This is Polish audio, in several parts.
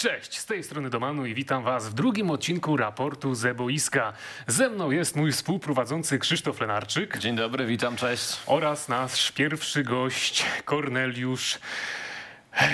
Cześć, z tej strony Domanu i witam Was w drugim odcinku raportu ze boiska. Ze mną jest mój współprowadzący Krzysztof Lenarczyk Dzień dobry, witam, cześć. oraz nasz pierwszy gość Korneliusz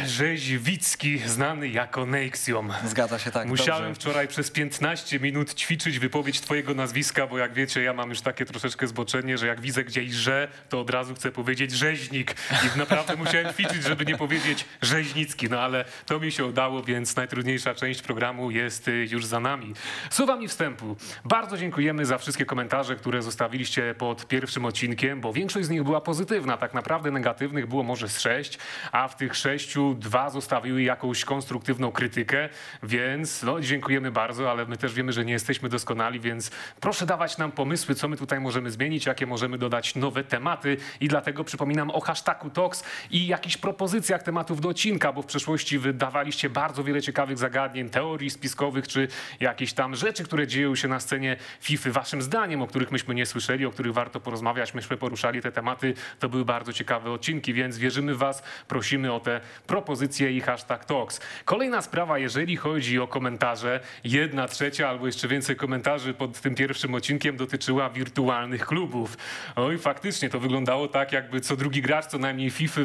Rzeźwicki, znany jako Nexium. Zgadza się tak. Musiałem dobrze. wczoraj przez 15 minut ćwiczyć wypowiedź twojego nazwiska, bo jak wiecie, ja mam już takie troszeczkę zboczenie, że jak widzę gdzieś że, to od razu chcę powiedzieć rzeźnik. I naprawdę musiałem ćwiczyć, żeby nie powiedzieć rzeźnicki. No ale to mi się udało, więc najtrudniejsza część programu jest y, już za nami. Słowami wstępu. Bardzo dziękujemy za wszystkie komentarze, które zostawiliście pod pierwszym odcinkiem, bo większość z nich była pozytywna. Tak naprawdę negatywnych było może z sześć, a w tych sześciu dwa zostawiły jakąś konstruktywną krytykę, więc no, dziękujemy bardzo, ale my też wiemy, że nie jesteśmy doskonali, więc proszę dawać nam pomysły, co my tutaj możemy zmienić, jakie możemy dodać nowe tematy i dlatego przypominam o hashtagu TOX i jakichś propozycjach tematów do odcinka, bo w przeszłości wydawaliście bardzo wiele ciekawych zagadnień, teorii spiskowych, czy jakieś tam rzeczy, które dzieją się na scenie FIFA. Waszym zdaniem, o których myśmy nie słyszeli, o których warto porozmawiać, myśmy poruszali te tematy, to były bardzo ciekawe odcinki, więc wierzymy w was, prosimy o te propozycje i hashtag TOX. Kolejna sprawa, jeżeli chodzi o komentarze, jedna trzecia albo jeszcze więcej komentarzy pod tym pierwszym odcinkiem dotyczyła wirtualnych klubów. Oj, faktycznie to wyglądało tak, jakby co drugi gracz co najmniej FIFA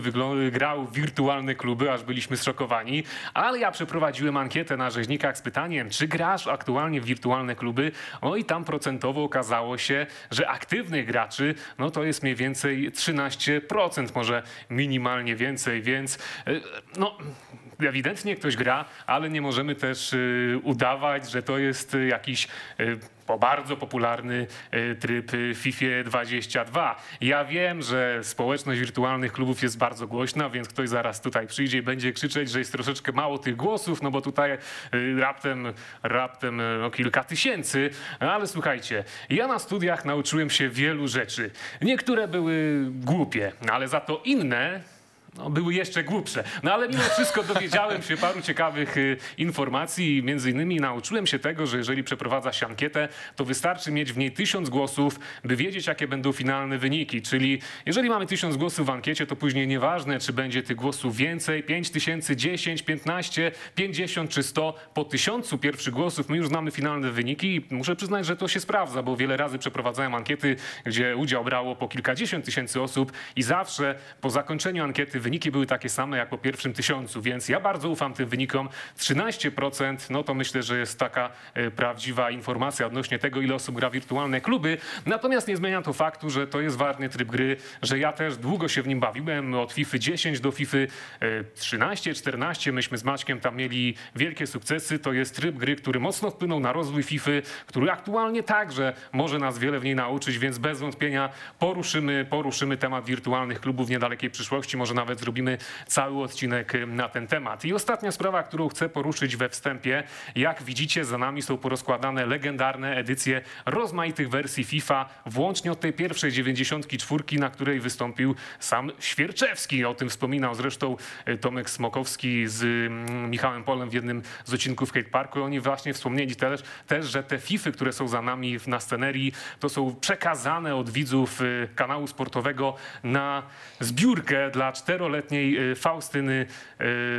grał w wirtualne kluby, aż byliśmy zszokowani. Ale ja przeprowadziłem ankietę na rzeźnikach z pytaniem, czy grasz aktualnie w wirtualne kluby? No i tam procentowo okazało się, że aktywnych graczy, no to jest mniej więcej 13%, może minimalnie więcej, więc y, no ewidentnie ktoś gra, ale nie możemy też y, udawać, że to jest y, jakiś y, bardzo popularny tryb FIFA 22. Ja wiem, że społeczność wirtualnych klubów jest bardzo głośna, więc ktoś zaraz tutaj przyjdzie i będzie krzyczeć, że jest troszeczkę mało tych głosów, no bo tutaj raptem, raptem no, kilka tysięcy. Ale słuchajcie, ja na studiach nauczyłem się wielu rzeczy. Niektóre były głupie, ale za to inne no, były jeszcze głupsze. No ale mimo wszystko dowiedziałem się paru ciekawych y, informacji między innymi nauczyłem się tego, że jeżeli przeprowadza się ankietę, to wystarczy mieć w niej tysiąc głosów, by wiedzieć, jakie będą finalne wyniki. Czyli jeżeli mamy tysiąc głosów w ankiecie, to później nieważne, czy będzie tych głosów więcej, 5 tysięcy, 10, 15, 50 czy 100, po tysiącu pierwszych głosów my już znamy finalne wyniki i muszę przyznać, że to się sprawdza, bo wiele razy przeprowadzałem ankiety, gdzie udział brało po kilkadziesiąt tysięcy osób i zawsze po zakończeniu ankiety wyniki były takie same jak po pierwszym tysiącu, więc ja bardzo ufam tym wynikom. 13% no to myślę, że jest taka e, prawdziwa informacja odnośnie tego, ile osób gra wirtualne kluby. Natomiast nie zmienia to faktu, że to jest ważny tryb gry, że ja też długo się w nim bawiłem, od FIFA 10 do FIFA e, 13, 14. Myśmy z Maćkiem tam mieli wielkie sukcesy. To jest tryb gry, który mocno wpłynął na rozwój FIFA, który aktualnie także może nas wiele w niej nauczyć, więc bez wątpienia poruszymy, poruszymy temat wirtualnych klubów w niedalekiej przyszłości. Może nawet zrobimy cały odcinek y, na ten temat. I ostatnia sprawa, którą chcę poruszyć we wstępie. Jak widzicie, za nami są porozkładane legendarne edycje rozmaitych wersji FIFA, włącznie od tej pierwszej 94, na której wystąpił sam Świerczewski. O tym wspominał zresztą y, Tomek Smokowski z mm, Michałem Polem w jednym z odcinków Skate Parku. Oni właśnie wspomnieli też, też że te FIFA, które są za nami na scenerii, to są przekazane od widzów y, kanału sportowego na zbiórkę dla czteroletniej y, Faustyny y,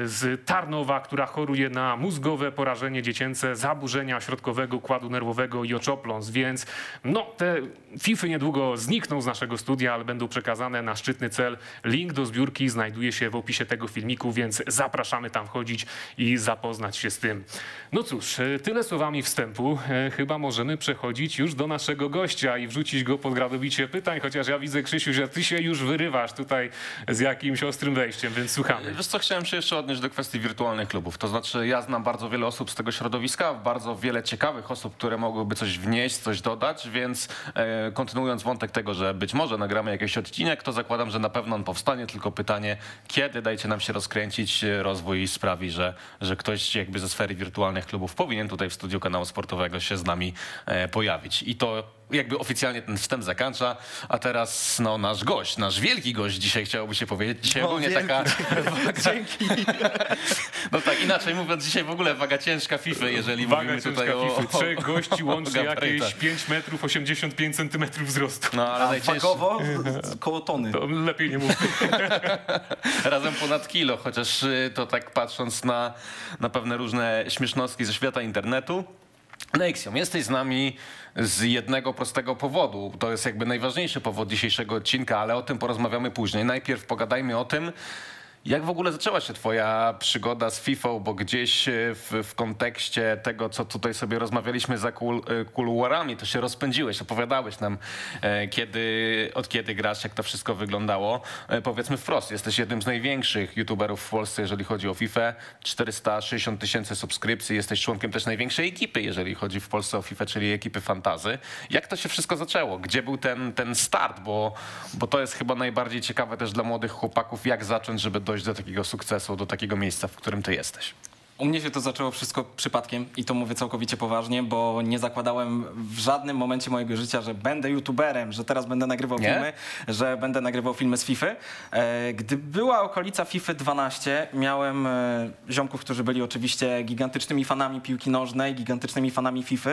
z Tarnowa, która choruje na mózgowe porażenie dziecięce, zaburzenia środkowego układu nerwowego i oczopląs. Więc no, te FIFA niedługo znikną z naszego studia, ale będą przekazane na szczytny cel. Link do zbiórki znajduje się w opisie tego filmiku, więc zapraszamy tam wchodzić i zapoznać się z tym. No cóż, y, tyle słowami wstępu. E, Chyba możemy przechodzić już do naszego gościa i wrzucić go pod gradobicie pytań, chociaż ja widzę, Krzysiu, że ty się już wyrywasz tutaj z jakimś ostrym wejściem, więc słuchamy. Wiesz co, chciałem się jeszcze odnieść do kwestii wirtualnych klubów. To znaczy, ja znam bardzo wiele osób z tego środowiska, bardzo wiele ciekawych osób, które mogłyby coś wnieść, coś dodać, więc e, kontynuując wątek tego, że być może nagramy jakiś odcinek, to zakładam, że na pewno on powstanie, tylko pytanie, kiedy dajcie nam się rozkręcić, e, rozwój sprawi, że, że ktoś jakby ze sfery wirtualnych klubów powinien tutaj w studiu kanału sportowego się z nami e, pojawić. I to jakby oficjalnie ten wstęp zakończa, a teraz no, nasz gość, nasz wielki gość dzisiaj chciałoby się powiedzieć. Dzisiaj No, ogólnie wielki. taka waga, Dzięki. no tak, inaczej mówiąc, dzisiaj w ogóle waga ciężka FIFA, jeżeli Waga mówimy ciężka tutaj o, FIFA. Trzech gości łącznie jakieś 5 metrów 85 centymetrów wzrostu. No ale A wagowo z- koło tony. To lepiej nie mów. razem ponad kilo, chociaż y, to tak patrząc na, na pewne różne śmiesznostki ze świata internetu. Nexium, jesteś z nami z jednego prostego powodu. To jest jakby najważniejszy powód dzisiejszego odcinka, ale o tym porozmawiamy później. Najpierw pogadajmy o tym, jak w ogóle zaczęła się twoja przygoda z FIFA, bo gdzieś e, w, w kontekście tego, co tutaj sobie rozmawialiśmy za kul, e, kuluarami, to się rozpędziłeś, opowiadałeś nam, e, kiedy, od kiedy grasz, jak to wszystko wyglądało. Powiedzmy wprost, jesteś jednym z największych youtuberów w Polsce, jeżeli chodzi o FIFA. 460 tysięcy subskrypcji, jesteś członkiem też największej ekipy, jeżeli chodzi w Polsce o FIFA, czyli ekipy Fantazy. Jak to się wszystko zaczęło? Gdzie był ten, ten start? Bo, bo to jest chyba najbardziej ciekawe też dla młodych chłopaków, jak zacząć, żeby dojść do takiego sukcesu, do takiego miejsca, w którym ty jesteś. U mnie się to zaczęło wszystko przypadkiem i to mówię całkowicie poważnie, bo nie zakładałem w żadnym momencie mojego życia, że będę youtuberem, że teraz będę nagrywał Nie? filmy, że będę nagrywał filmy z FIFA. E, Gdy była okolica FIFA 12, miałem e, ziomków, którzy byli oczywiście gigantycznymi fanami piłki nożnej, gigantycznymi fanami FIFA.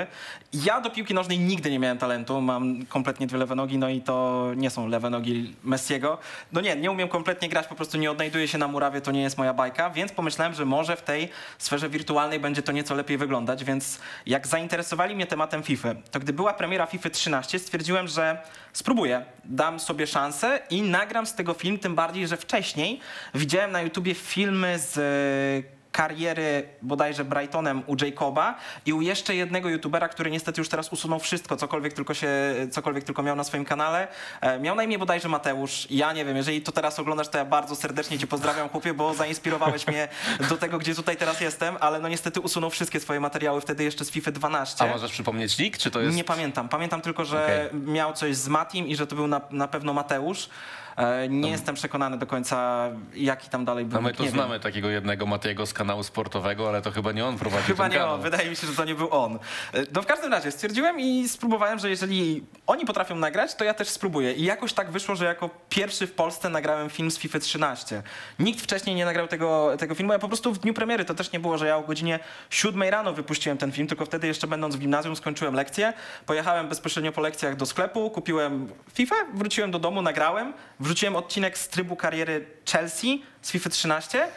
Ja do piłki nożnej nigdy nie miałem talentu, mam kompletnie dwie lewe nogi, no i to nie są lewe nogi Messiego. No nie, nie umiem kompletnie grać, po prostu nie odnajduję się na murawie, to nie jest moja bajka, więc pomyślałem, że może w tej sferze wirtualnej będzie to nieco lepiej wyglądać, więc jak zainteresowali mnie tematem FIFA, to gdy była premiera FIFA 13, stwierdziłem, że spróbuję, dam sobie szansę i nagram z tego film, tym bardziej, że wcześniej widziałem na YouTubie filmy z kariery bodajże Brightonem u Jacoba i u jeszcze jednego youtubera, który niestety już teraz usunął wszystko, cokolwiek tylko, się, cokolwiek tylko miał na swoim kanale. E, Miał na imię bodajże Mateusz. Ja nie wiem, jeżeli to teraz oglądasz, to ja bardzo serdecznie cię pozdrawiam, chłopie, bo zainspirowałeś mnie do tego, gdzie tutaj teraz jestem, ale no niestety usunął wszystkie swoje materiały wtedy jeszcze z FIFA 12. A możesz przypomnieć nick, czy to jest... Nie pamiętam. Pamiętam tylko, że Okej. miał coś z Matim i że to był na, na pewno Mateusz. E, Nie jestem przekonany do końca, jaki tam dalej był. No my tu nie wiem. znamy takiego jednego Matiego z kanału sportowego, ale to chyba nie on prowadził Chyba ten nie kanał. on, wydaje mi się, że to nie był on. E, No w każdym razie stwierdziłem i spróbowałem, że jeżeli oni potrafią nagrać, to ja też spróbuję. I jakoś tak wyszło, że jako pierwszy w Polsce nagrałem film z FIFA 13. Nikt wcześniej nie nagrał tego, tego filmu. Ja po prostu w dniu premiery to też nie było, że ja o godzinie 7 rano wypuściłem ten film, tylko wtedy jeszcze będąc w gimnazjum skończyłem lekcję. Pojechałem bezpośrednio po lekcjach do sklepu, kupiłem FIFA, wróciłem do domu, nagrałem, wrzuciłem odcinek z trybu kariery Chelsea z FIFA 13.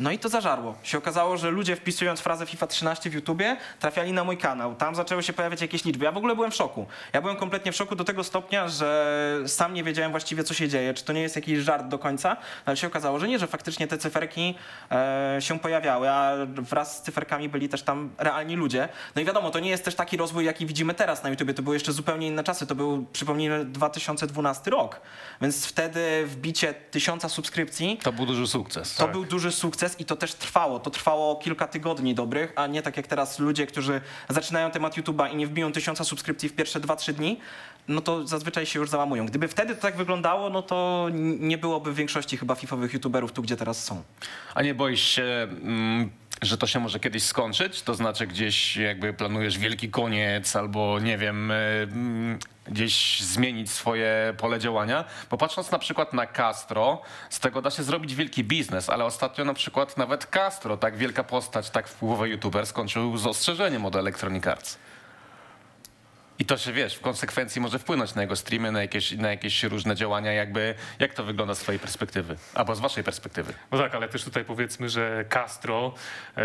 No i to zażarło. Się okazało, że ludzie wpisując frazę FIFA 13 w YouTubie trafiali na mój kanał. Tam zaczęły się pojawiać jakieś liczby. Ja w ogóle byłem w szoku. Ja byłem kompletnie w szoku do tego stopnia, że sam nie wiedziałem właściwie, co się dzieje. Czy to nie jest jakiś żart do końca, ale się okazało, że nie, że faktycznie te cyferki e, się pojawiały, a wraz z cyferkami byli też tam realni ludzie. No i wiadomo, to nie jest też taki rozwój, jaki widzimy teraz na YouTubie. To były jeszcze zupełnie inne czasy. To był, przypomnijmy, 2012 rok. Więc wtedy wbicie tysiąca subskrypcji To był duży sukces. to był duży sukces i to też trwało. To trwało kilka tygodni dobrych, a nie tak jak teraz ludzie, którzy zaczynają temat YouTube'a i nie wbiją tysiąca subskrypcji w pierwsze 2-3 dni, no to zazwyczaj się już załamują. Gdyby wtedy to tak wyglądało, no to nie byłoby większości chyba fifowych YouTuberów tu, gdzie teraz są. A nie boisz się, mm, że to się może kiedyś skończyć? To znaczy gdzieś jakby planujesz wielki koniec albo nie wiem, e, mm, gdzieś zmienić swoje pole działania? Bo patrząc na przykład na Castro, z tego da się zrobić wielki biznes, ale ostatnio na przykład nawet Castro, tak wielka postać, tak wpływowy youtuber, skończył z ostrzeżeniem od Electronic Arts. I to się wiesz, w konsekwencji może wpłynąć na jego streamy, na jakieś, na jakieś różne działania, jakby jak to wygląda z twojej perspektywy, albo z waszej perspektywy. No tak, ale też tutaj powiedzmy, że Castro, e,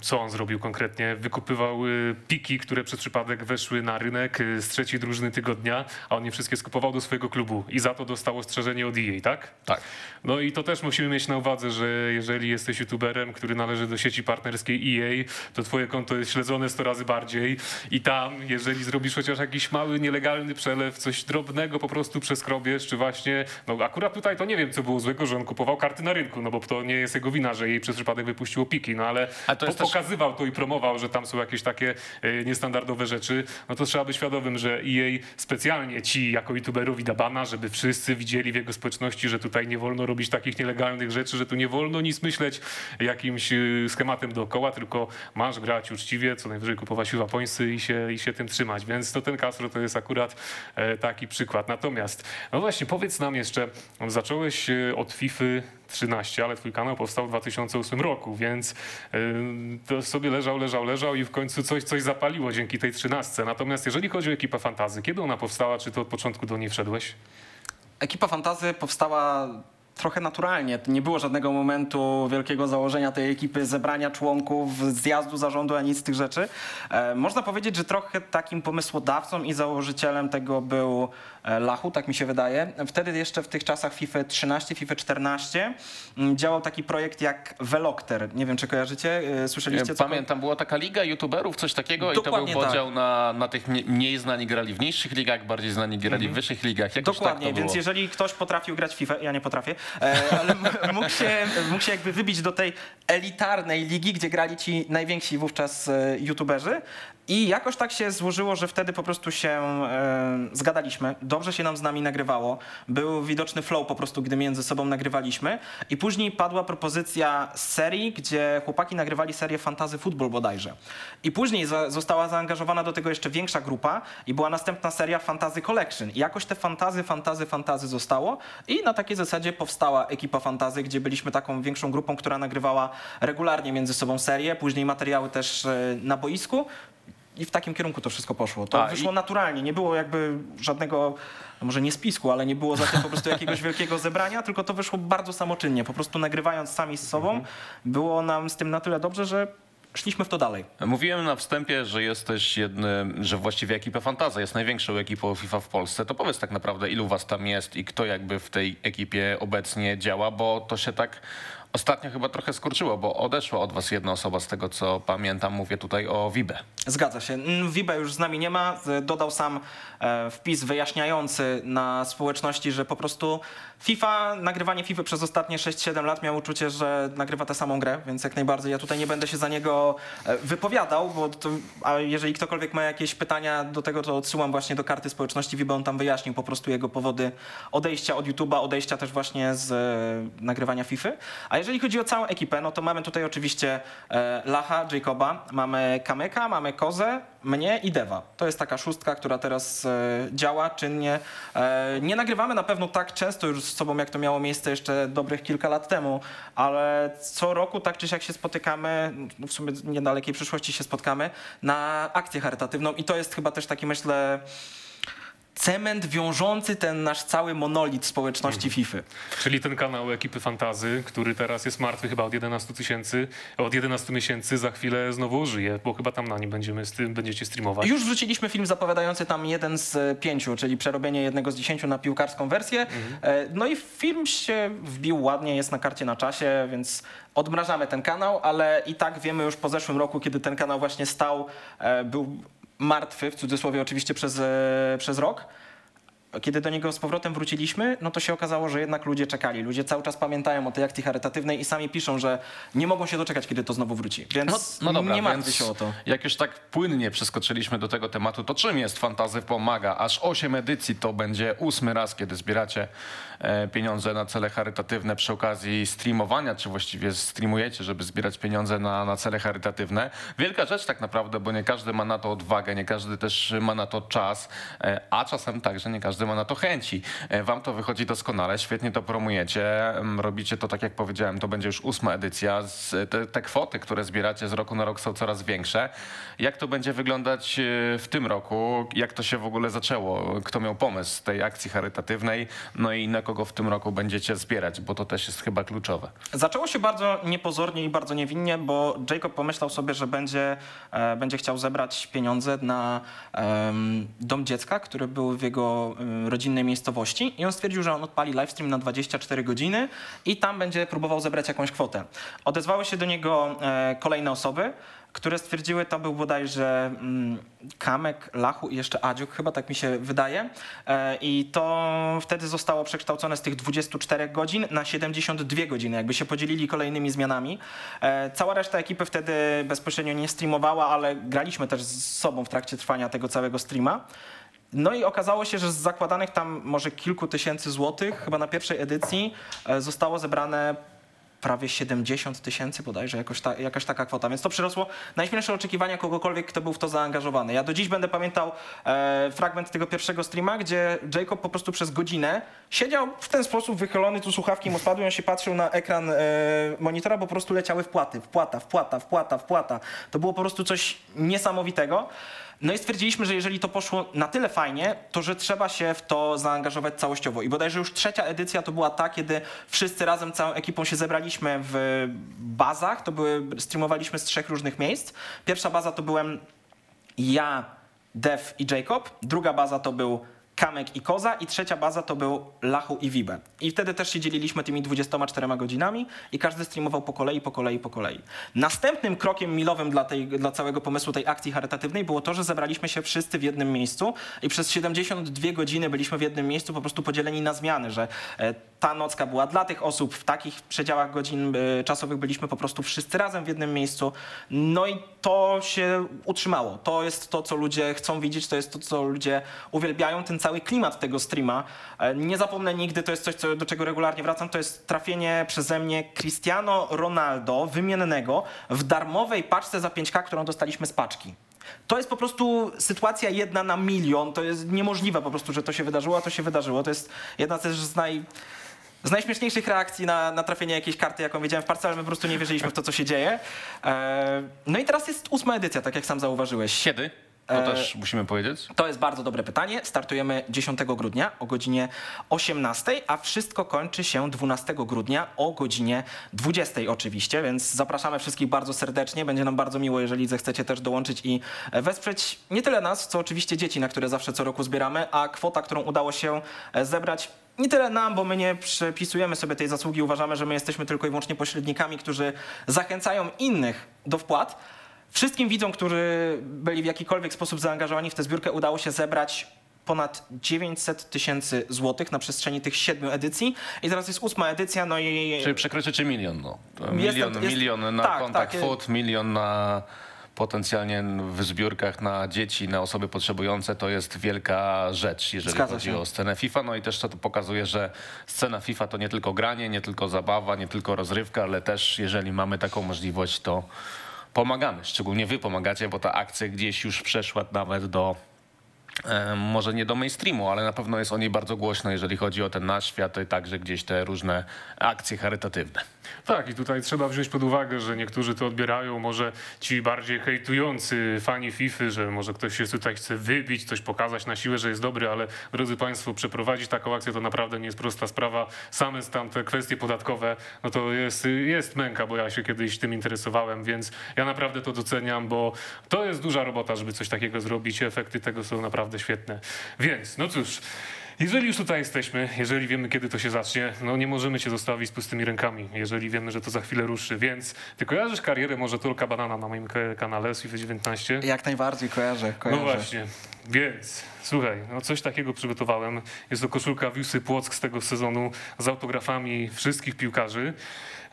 co on zrobił konkretnie? Wykupywał e, piki, które przez przypadek weszły na rynek e, z trzeciej drużyny tygodnia, a on je wszystkie skupował do swojego klubu i za to dostał ostrzeżenie od EA, tak? Tak. No i to też musimy mieć na uwadze, że jeżeli jesteś youtuberem, który należy do sieci partnerskiej EA, to twoje konto jest śledzone 100 razy bardziej i tam, jeżeli zrobisz chociaż jakiś mały, nielegalny przelew, coś drobnego po prostu przeskrobiesz, czy właśnie, no akurat tutaj to nie wiem, co było złego, że on kupował karty na rynku, no bo to nie jest jego wina, że jej przez przypadek wypuściło piki, no ale to jest po, też- pokazywał to i promował, że tam są jakieś takie e, niestandardowe rzeczy, no to trzeba być świadomym, że EA specjalnie ci jako youtuberowi da bana, żeby wszyscy widzieli w jego społeczności, że tutaj nie wolno robić takich nielegalnych rzeczy, że tu nie wolno nic myśleć jakimś e, schematem dookoła, tylko masz grać uczciwie, co najwyżej kupować japońscy i się, i się tym trzymać, więc więc to ten Castro to jest akurat e, taki przykład. Natomiast, no właśnie, powiedz nam jeszcze, zacząłeś e, od FIFA 13, ale twój kanał powstał w 2008 roku, więc to sobie leżał, leżał, leżał i w końcu coś, coś zapaliło dzięki tej 13. Natomiast jeżeli chodzi o ekipę fantazy, kiedy ona powstała, czy to od początku do niej wszedłeś? Ekipa Fantazy powstała trochę naturalnie. Nie było żadnego momentu wielkiego założenia tej ekipy, zebrania członków, zjazdu zarządu, ani z tych rzeczy. E, można powiedzieć, że trochę takim pomysłodawcą i założycielem tego był Lachu, tak mi się wydaje. Wtedy jeszcze w tych czasach FIFA 13, FIFA 14 m, działał taki projekt jak Velocter. Nie wiem, czy kojarzycie? E, Słyszeliście? co- Pamiętam, była taka liga youtuberów, coś takiego i to był Dokładnie tak. podział na, na tych mniej- znani grali w niższych ligach, bardziej znani grali w wyższych ligach. Jakoś Dokładnie, tak więc jeżeli ktoś potrafił grać w FIFA, ja nie potrafię, e, ale mógł się, mógł się jakby wybić do tej elitarnej ligi, gdzie grali ci najwięksi wówczas e, youtuberzy. I jakoś tak się złożyło, że wtedy po prostu się e, zgadaliśmy. Dobrze się nam z nami nagrywało. Był widoczny flow po prostu, gdy między sobą nagrywaliśmy. I później padła propozycja serii, gdzie chłopaki nagrywali serię Fantazy Football bodajże. I później została zaangażowana do tego jeszcze większa grupa i była następna seria Fantazy Collection. I jakoś te fantazy, fantazy, fantazy zostało i na takiej zasadzie powstała ekipa fantazy, gdzie byliśmy taką większą grupą, która nagrywała regularnie między sobą serię, później materiały też e, na boisku. I w takim kierunku to wszystko poszło. To A, wyszło i- naturalnie, nie było jakby żadnego, no może nie spisku, ale nie było za tym po prostu jakiegoś wielkiego zebrania, tylko to wyszło bardzo samoczynnie. Po prostu nagrywając sami z sobą, było nam z tym na tyle dobrze, że szliśmy w to dalej. Mówiłem na wstępie, że jesteś jednym, że właściwie ekipa Fantaza jest największą ekipą FIFA w Polsce. To powiedz tak naprawdę, ilu was tam jest i kto jakby w tej ekipie obecnie działa, bo to się tak ostatnio chyba trochę skurczyło, bo odeszła od was jedna osoba z tego, co pamiętam. Mówię tutaj o Wibę. Zgadza się. Wibe już z nami nie ma. Dodał sam e, wpis wyjaśniający na społeczności, że po prostu FIFA, nagrywanie FIFA przez ostatnie 6-7 lat miał uczucie, że nagrywa tę samą grę, więc jak najbardziej ja tutaj nie będę się za niego e, wypowiadał, bo to, a jeżeli ktokolwiek ma jakieś pytania do tego, to odsyłam właśnie do karty społeczności Wibe, on tam wyjaśnił po prostu jego powody odejścia od YouTube'a, odejścia też właśnie z e, nagrywania FIFA. A jeżeli chodzi o całą ekipę, no to mamy tutaj oczywiście e, Lacha, Jacoba, mamy Kameka, mamy Kozę, mnie i Deva. To jest taka szóstka, która teraz e, działa czynnie. E, nie nagrywamy na pewno tak często już z sobą, jak to miało miejsce jeszcze dobrych kilka lat temu, ale co roku tak czy siak się spotykamy, w sumie niedalekiej przyszłości się spotkamy, na akcję charytatywną i to jest chyba też taki, myślę, cement wiążący ten nasz cały monolit społeczności FIFA. Czyli ten kanał ekipy Fantazy, który teraz jest martwy chyba od 11 tysięcy, od 11 miesięcy, za chwilę znowu ożyje, bo chyba tam na nim będziemy, z tym będziecie streamować. Już wrzuciliśmy film zapowiadający tam jeden z e, pięciu, czyli przerobienie jednego z dziesięciu na piłkarską wersję. E, No i film się wbił ładnie, jest na karcie na czasie, więc odmrażamy ten kanał, ale i tak wiemy już po zeszłym roku, kiedy ten kanał właśnie stał, e, był martwy, w cudzysłowie oczywiście przez, e, przez rok. Kiedy do niego z powrotem wróciliśmy, no to się okazało, że jednak ludzie czekali. Ludzie cały czas pamiętają o tej akcji charytatywnej i sami piszą, że nie mogą się doczekać, kiedy to znowu wróci. Więc No, no dobra, nie więc się o to. Jak już tak płynnie przeskoczyliśmy do tego tematu, to czym jest Fantazy Pomaga? Aż 8 edycji to będzie ósmy raz, kiedy zbieracie pieniądze na cele charytatywne przy okazji streamowania, czy właściwie streamujecie, żeby zbierać pieniądze na, na cele charytatywne. Wielka rzecz tak naprawdę, bo nie każdy ma na to odwagę, nie każdy też ma na to czas, e, a czasem także nie każdy ma na to chęci. E, Wam to wychodzi doskonale, świetnie to promujecie, em, robicie to tak jak powiedziałem, to będzie już ósma edycja. Te, te kwoty, które zbieracie z roku na rok są coraz większe. Jak to będzie wyglądać e, w tym roku? Jak to się w ogóle zaczęło? Kto miał pomysł tej akcji charytatywnej? No i na kogo w tym roku będziecie zbierać, bo to też jest chyba kluczowe. Zaczęło się bardzo niepozornie i bardzo niewinnie, bo Jacob pomyślał sobie, że będzie, e, będzie chciał zebrać pieniądze na em, dom dziecka, który był w jego em, rodzinnej miejscowości i on stwierdził, że on odpali livestream na 24 godziny i tam będzie próbował zebrać jakąś kwotę. Odezwały się do niego e, kolejne osoby, które stwierdziły, to był bodajże mm, Kamek, Lachu i jeszcze Adziuk, chyba tak mi się wydaje. E, I to wtedy zostało przekształcone z tych 24 godzin na 72 godziny, jakby się podzielili kolejnymi zmianami. E, Cała reszta ekipy wtedy bezpośrednio nie streamowała, ale graliśmy też z sobą w trakcie trwania tego całego streama. No i okazało się, że z zakładanych tam może kilku tysięcy złotych, chyba na pierwszej edycji, e, zostało zebrane prawie 70 tysięcy bodajże, jakoś ta, jakaś taka kwota. Więc to przyrosło najśmielsze oczekiwania kogokolwiek, kto był w to zaangażowany. Ja do dziś będę pamiętał e, fragment tego pierwszego streama, gdzie Jacob po prostu przez godzinę siedział w ten sposób wychylony, tu słuchawki mu spadły, on się patrzył na ekran e, monitora, bo po prostu leciały wpłaty, wpłata, wpłata, wpłata, wpłata. To było po prostu coś niesamowitego. No i stwierdziliśmy, że jeżeli to poszło na tyle fajnie, to że trzeba się w to zaangażować całościowo. I bodajże już trzecia edycja to była ta, kiedy wszyscy razem, całą ekipą się zebraliśmy w bazach. To były, streamowaliśmy z trzech różnych miejsc. Pierwsza baza to byłem ja, Dev i Jacob. Druga baza to był Kamek i Koza i trzecia baza to był Lachu i Wibe. I wtedy też się dzieliliśmy tymi 24 godzinami i każdy streamował po kolei, po kolei, po kolei. Następnym krokiem milowym dla, tej, dla całego pomysłu tej akcji charytatywnej było to, że zebraliśmy się wszyscy w jednym miejscu i przez 72 godziny byliśmy w jednym miejscu po prostu podzieleni na zmiany, że e, ta nocka była dla tych osób, w takich przedziałach godzin e, czasowych byliśmy po prostu wszyscy razem w jednym miejscu. No i to się utrzymało. To jest to, co ludzie chcą widzieć, to jest to, co ludzie uwielbiają, ten cały klimat tego streama. E, Nie zapomnę nigdy, to jest coś, co, do czego regularnie wracam, to jest trafienie przeze mnie Cristiano Ronaldo wymiennego w darmowej paczce za 5K, którą dostaliśmy z paczki. To jest po prostu sytuacja jedna na milion. To jest niemożliwe po prostu, że to się wydarzyło, a to się wydarzyło. To jest jedna też z naj z najśmieszniejszych reakcji na, na trafienie jakiejś karty, jaką wiedziałem w parce, ale my po prostu nie wierzyliśmy w to, co się dzieje. E, no i teraz jest ósma edycja, tak jak sam zauważyłeś. Kiedy? To E, też musimy powiedzieć. To jest bardzo dobre pytanie. Startujemy 10 grudnia o godzinie 18, a wszystko kończy się 12 grudnia o godzinie 20 oczywiście, więc zapraszamy wszystkich bardzo serdecznie. Będzie nam bardzo miło, jeżeli zechcecie też dołączyć i wesprzeć nie tyle nas, co oczywiście dzieci, na które zawsze co roku zbieramy, a kwota, którą udało się e, zebrać nie tyle nam, bo my nie przypisujemy sobie tej zasługi, uważamy, że my jesteśmy tylko i wyłącznie pośrednikami, którzy zachęcają innych do wpłat. Wszystkim widzom, którzy byli w jakikolwiek sposób zaangażowani w tę zbiórkę, udało się zebrać ponad 900 tysięcy złotych na przestrzeni tych siedmiu edycji. I teraz jest ósma edycja, no i Czyli przekroczycie milion. No. Milion, jest- milion na tak, kontakt tak. food, milion na potencjalnie w zbiórkach na dzieci, na osoby potrzebujące, to jest wielka rzecz, jeżeli Zgadza chodzi się. o scenę FIFA. No i też to pokazuje, że scena FIFA to nie tylko granie, nie tylko zabawa, nie tylko rozrywka, ale też jeżeli mamy taką możliwość, to pomagamy. Szczególnie wy pomagacie, bo ta akcja gdzieś już przeszła nawet do e, może nie do mainstreamu, ale na pewno jest o niej bardzo głośno, jeżeli chodzi o ten nasz świat i także gdzieś te różne akcje charytatywne. Tak, i tutaj trzeba wziąć pod uwagę, że niektórzy to odbierają, może ci bardziej hejtujący fani FIFA, że może ktoś się tutaj chce wybić, coś pokazać na siłę, że jest dobry, ale drodzy Państwo, przeprowadzić taką akcję to naprawdę nie jest prosta sprawa. Same tam te kwestie podatkowe, no to jest, jest męka, bo ja się kiedyś tym interesowałem, więc ja naprawdę to doceniam, bo to jest duża robota, żeby coś takiego zrobić. Efekty tego są naprawdę świetne. Więc, no cóż. Jeżeli już tutaj jesteśmy, jeżeli wiemy, kiedy to się zacznie, no nie możemy cię zostawić z pustymi rękami, jeżeli wiemy, że to za chwilę ruszy. Więc ty kojarzysz karierę może Tolka Banana na moim kanale z FIFA 19? jak najbardziej kojarzę, No kojarzę. właśnie, więc słuchaj, no coś takiego przygotowałem. Jest to koszulka Wiusy Płock z tego sezonu z autografami wszystkich piłkarzy.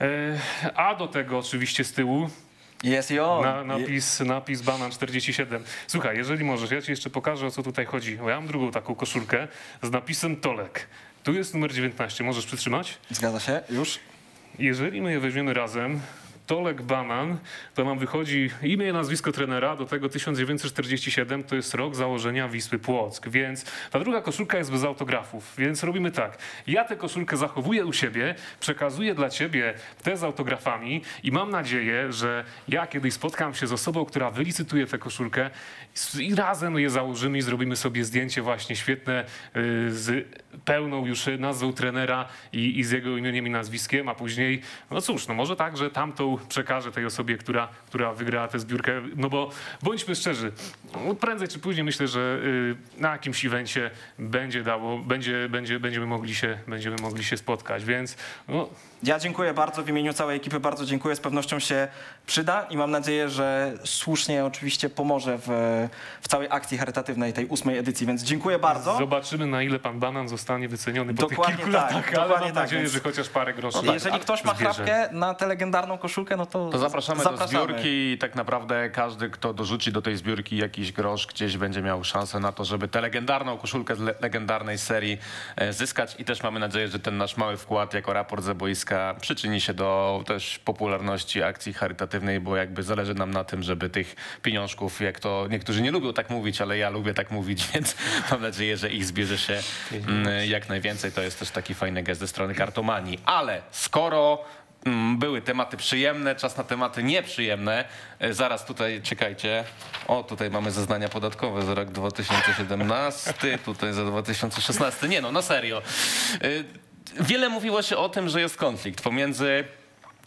E, a do tego oczywiście z tyłu Jest i on. na, napis, napis Banan 47. Słuchaj, jeżeli możesz, ja ci jeszcze pokażę, o co tutaj chodzi. Bo ja mam drugą taką koszulkę z napisem Tolek. Tu jest numer 19, możesz przytrzymać? Zgadza się, już. Jeżeli my je weźmiemy razem, Tolek Banan, to nam wychodzi imię i nazwisko trenera, do tego 1947 to jest rok założenia Wisły Płock, więc ta druga koszulka jest bez autografów, więc robimy tak. Ja tę koszulkę zachowuję u siebie, przekazuję dla ciebie te z autografami i mam nadzieję, że ja kiedyś spotkam się z osobą, która wylicytuje tę koszulkę i razem je założymy i zrobimy sobie zdjęcie właśnie świetne y, z pełną już nazwą trenera i, i z jego imieniem i nazwiskiem, a później, no cóż, no może tak, że tamtą przekażę tej osobie, która, która wygrała tę zbiórkę, no bo bądźmy szczerzy, prędzej czy później myślę, że y, na jakimś evencie będzie dało, będzie, będzie, będziemy, mogli się, będziemy mogli się spotkać, więc no, Ja dziękuję bardzo w imieniu całej ekipy, bardzo dziękuję, z pewnością się przyda i mam nadzieję, że słusznie oczywiście pomoże w, w całej akcji charytatywnej tej ósmej edycji, więc dziękuję bardzo. zobaczymy na ile pan Banan zostanie wyceniony po Dokładnie tych kilku tak, latach, ale dokładnie mam tak, nadzieję, więc- że chociaż parę groszy Jeżeli ktoś ma zbierze. chrapkę na tę legendarną koszulkę, koszulkę, no to, To zapraszamy, zapraszamy. do zbiórki i tak naprawdę każdy, kto dorzuci do tej zbiórki jakiś grosz, gdzieś będzie miał szansę na to, żeby tę legendarną koszulkę z le- legendarnej serii e, zyskać i też mamy nadzieję, że ten nasz mały wkład jako raport ze boiska przyczyni się do też popularności akcji charytatywnej, bo jakby zależy nam na tym, żeby tych pieniążków, jak to niektórzy nie lubią tak mówić, ale ja lubię tak mówić, więc mam nadzieję, że ich zbierze się mm, jak najwięcej. To jest też taki fajny gest ze strony kartomanii. Ale skoro Mm, były tematy przyjemne, czas na tematy nieprzyjemne. E, Zaraz tutaj, czekajcie. O, tutaj mamy zeznania podatkowe za rok 2017, tutaj za 2016. Nie no, na serio. Wiele mówiło się o tym, że jest konflikt pomiędzy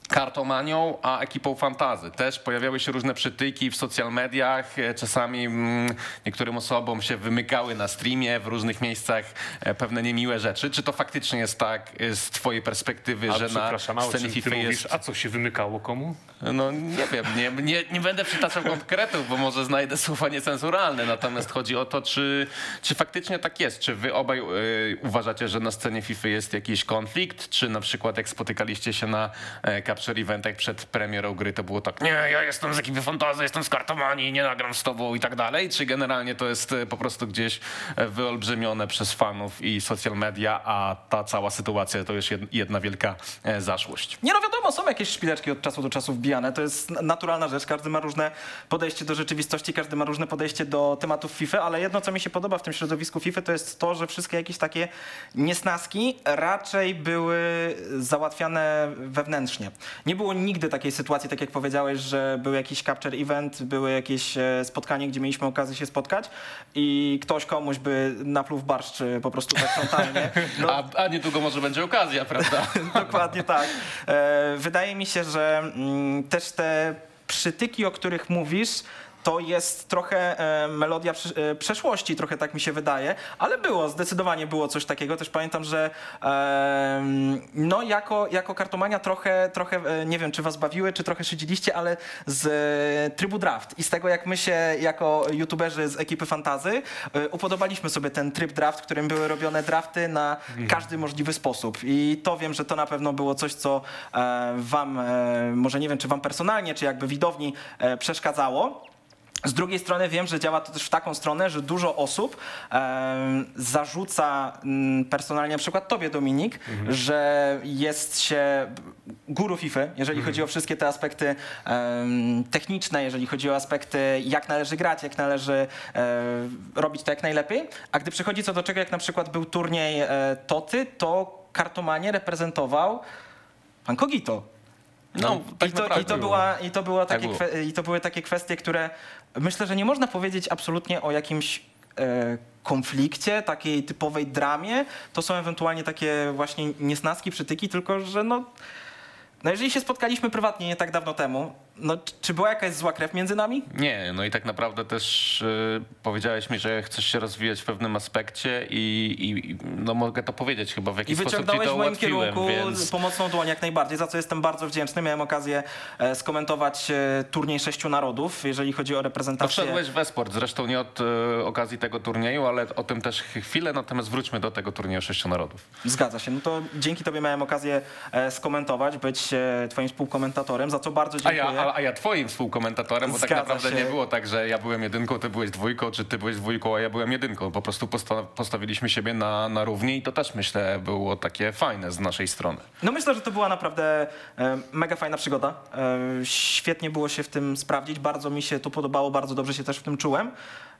kartomanią, a ekipą fantazy. Też pojawiały się różne przytyki w social mediach. E, Czasami mm, niektórym osobom się wymykały na streamie w różnych miejscach e, pewne niemiłe rzeczy. Czy to faktycznie jest tak e, z twojej perspektywy, A że na scenie FIFA mówisz? jest... A co się wymykało komu? No nie wiem, nie, nie, nie będę przytaczał konkretów, bo może znajdę słowa niecenzuralne. Natomiast chodzi o to, czy, czy faktycznie tak jest. Czy wy obaj y, uważacie, że na scenie FIFA jest jakiś konflikt? Czy na przykład jak spotykaliście się na e, Capture Eventach przed premierą gry, to było tak, nie, ja jestem z ekipy Fantazy, jestem z kartomanii, nie nagram z tobą i tak dalej? Czy generalnie to jest e, po prostu gdzieś e, wyolbrzymione przez fanów i social media, a ta cała sytuacja to już jed- jedna wielka e, zaszłość? Nie no wiadomo, są jakieś szpileczki od czasu do czasu wbijane. To jest na- naturalna rzecz. Każdy ma różne podejście do rzeczywistości, każdy ma różne podejście do tematów FIFA, ale jedno, co mi się podoba w tym środowisku FIFA, to jest to, że wszystkie jakieś takie niesnaski raczej były załatwiane wewnętrznie. Nie było nigdy takiej sytuacji, tak jak powiedziałeś, że był jakiś capture event, były jakieś e, spotkanie, gdzie mieliśmy okazję się spotkać i ktoś komuś by napluł w barszcz e, po prostu tak frontalnie. No, A, a niedługo może będzie okazja, prawda? Dokładnie tak. E, Wydaje mi się, że mm, też te przytyki, o których mówisz, to jest trochę e, melodia e, przeszłości, trochę tak mi się wydaje, ale było, zdecydowanie było coś takiego. Też pamiętam, że no jako, jako kartomania trochę, trochę, e, nie wiem, czy was bawiły, czy trochę szydziliście, ale z trybu draft i z tego, jak my się jako youtuberzy z ekipy Fantazy upodobaliśmy sobie ten tryb draft, w którym były robione drafty na każdy możliwy sposób. I to wiem, że to na pewno było coś, co wam, może nie wiem, czy wam personalnie, czy jakby widowni przeszkadzało. Z drugiej strony wiem, że działa to też w taką stronę, że dużo osób zarzuca mm, personalnie na przykład tobie, Dominik, że jest się guru FIFA, jeżeli chodzi o wszystkie te aspekty techniczne, jeżeli chodzi o aspekty jak należy grać, jak należy e, robić to jak najlepiej. A gdy przychodzi co do czego, jak na przykład był turniej e, Toty, to kartomanie reprezentował pan Kogito. No, tak I, to, i, to było. była, i, to była Tak takie było. kwe, I to były takie kwestie, które myślę, że nie można powiedzieć absolutnie o jakimś e, konflikcie, takiej typowej dramie. To są ewentualnie takie właśnie niesnaski, przytyki, tylko że no, no jeżeli się spotkaliśmy prywatnie nie tak dawno temu, no czy była jakaś zła krew między nami? Nie, no i tak naprawdę też y, powiedziałeś mi, że chcesz się rozwijać w pewnym aspekcie i, i i, no mogę to powiedzieć chyba w I jakiś sposób ci to w moim kierunku więc... pomocną dłoń jak najbardziej, za co jestem bardzo wdzięczny. Miałem okazję e, skomentować e, turniej sześciu narodów, jeżeli chodzi o reprezentację. wszedłeś w esport, zresztą nie od y, okazji tego turnieju, ale o tym też chwilę, natomiast wróćmy do tego turnieju sześciu narodów. Zgadza się. No to dzięki tobie miałem okazję skomentować, być twoim współkomentatorem, za co bardzo A dziękuję. ja, a, a ja twoim współkomentatorem, bo tak Zgadza naprawdę się. nie było tak, że ja byłem jedynką, ty byłeś dwójką, czy ty byłeś dwójką, a ja byłem jedynką. Po prostu posta- postawiliśmy siebie na, na równi i to też myślę było takie fajne z naszej strony. No myślę, że to była naprawdę e, mega fajna przygoda. E, świetnie było się w tym sprawdzić, bardzo mi się to podobało, bardzo dobrze się też w tym czułem.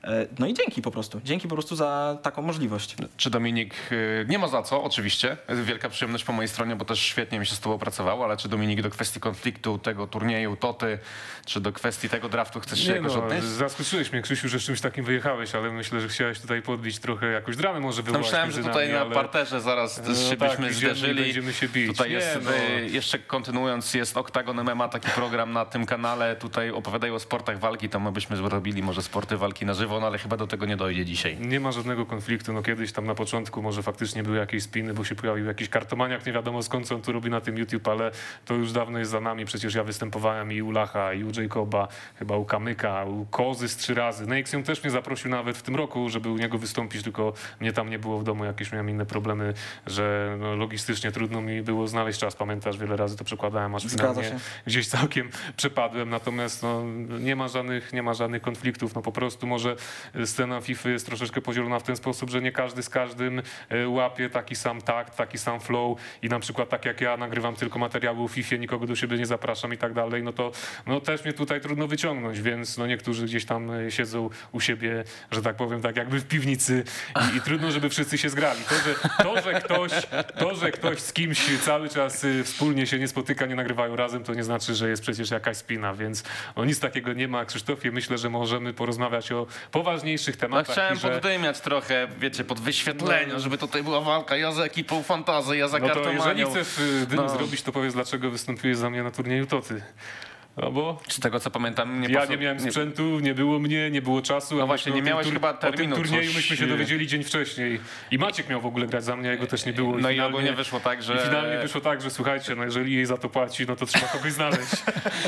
E, no i dzięki po prostu. Dzięki po prostu za taką możliwość. Czy Dominik, y, nie ma za co, oczywiście, wielka przyjemność po mojej stronie, bo też świetnie mi się z tobą pracowało, ale czy Dominik do kwestii konfliktu tego turnieju, toty, czy do kwestii tego draftu chcesz się Nie jakoś no, odnieść? zaskoczyłeś mnie, Krzysiu, że z czymś takim wyjechałeś, ale myślę, że chciałeś tutaj podbić trochę jakąś dramę może No wywołać myślałem, że tutaj nami, na ale- parterze zaraz No się tak, byśmy zderzyli. będziemy się bić. Tutaj Nie, jest, no. y, jeszcze kontynuując, jest Oktagon MMA, taki program na tym kanale. Tutaj opowiadają o sportach walki, to my byśmy zrobili może sporty walki na żywo. Żywą, no ale chyba do tego nie dojdzie dzisiaj. Nie ma żadnego konfliktu. No kiedyś tam na początku może faktycznie były jakieś spiny, bo się pojawił jakiś kartomaniak, nie wiadomo skąd co on tu robi na tym YouTube, ale to już dawno jest za nami. Przecież ja występowałem i u Lacha, i u Jacoba, chyba u Kamyka, u Kozy z trzy razy. Nexium też mnie zaprosił nawet w tym roku, żeby u niego wystąpić, tylko mnie tam nie było w domu, jakieś miałem inne problemy, że no, logistycznie trudno mi było znaleźć czas. Pamiętasz, wiele razy to przekładałem, aż finalnie się. gdzieś całkiem przepadłem, natomiast no, nie, ma żadnych, nie ma żadnych konfliktów. No, po prostu może scena FIFA jest troszeczkę podzielona w ten sposób, że nie każdy z każdym e, łapie taki sam takt, taki sam flow i na przykład tak jak ja nagrywam tylko materiały o FIFA, nikogo do siebie nie zapraszam i tak dalej, no to no, też mnie tutaj trudno wyciągnąć, więc no, niektórzy gdzieś tam e, siedzą u siebie, że tak powiem, tak jakby w piwnicy i, i trudno, żeby wszyscy się zgrali. To że, to, że ktoś, to, że ktoś z kimś cały czas y, wspólnie się nie spotyka, nie nagrywają razem, to nie znaczy, że jest przecież jakaś spina, więc no, nic takiego nie ma. Krzysztofie, myślę, że możemy porozmawiać o poważniejszych No, tematach. chciałem i że... poddymiać trochę, wiecie, pod wyświetlenie, No. żeby tutaj była walka ja za ekipą fantazy, ja za No to jeżeli chcesz y, dym No. zrobić, to powiedz, dlaczego występujesz za mnie na turnieju Toty. No bo Z tego co pamiętam, nie ja posu- nie miałem sprzętu, nie było mnie, nie było czasu. No właśnie, nie miałeś chyba O tym terminu, turnieju coś- myśmy się dowiedzieli dzień wcześniej. I Maciek miał w ogóle grać za mnie, jego też nie było. No i finalnie- ogólnie wyszło tak, że... I finalnie wyszło tak, że słuchajcie, no jeżeli jej za to płaci, no to trzeba kogoś znaleźć.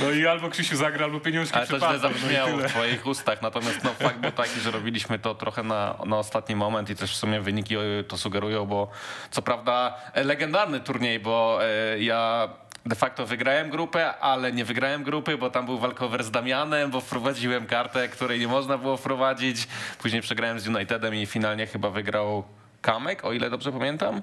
No i albo Krzysiu zagra, albo pieniążki Ale to źle no i zabrzmiało tyle. w twoich ustach, natomiast no, fakt był taki, że robiliśmy to trochę na, na ostatni moment i też w sumie wyniki to sugerują, bo co prawda legendarny turniej, bo e, ja de facto wygrałem grupę, ale nie wygrałem grupy, bo tam był walkover z Damianem, bo wprowadziłem kartę, której nie można było wprowadzić. Później przegrałem z Unitedem i finalnie chyba wygrał Kamek, o ile dobrze pamiętam.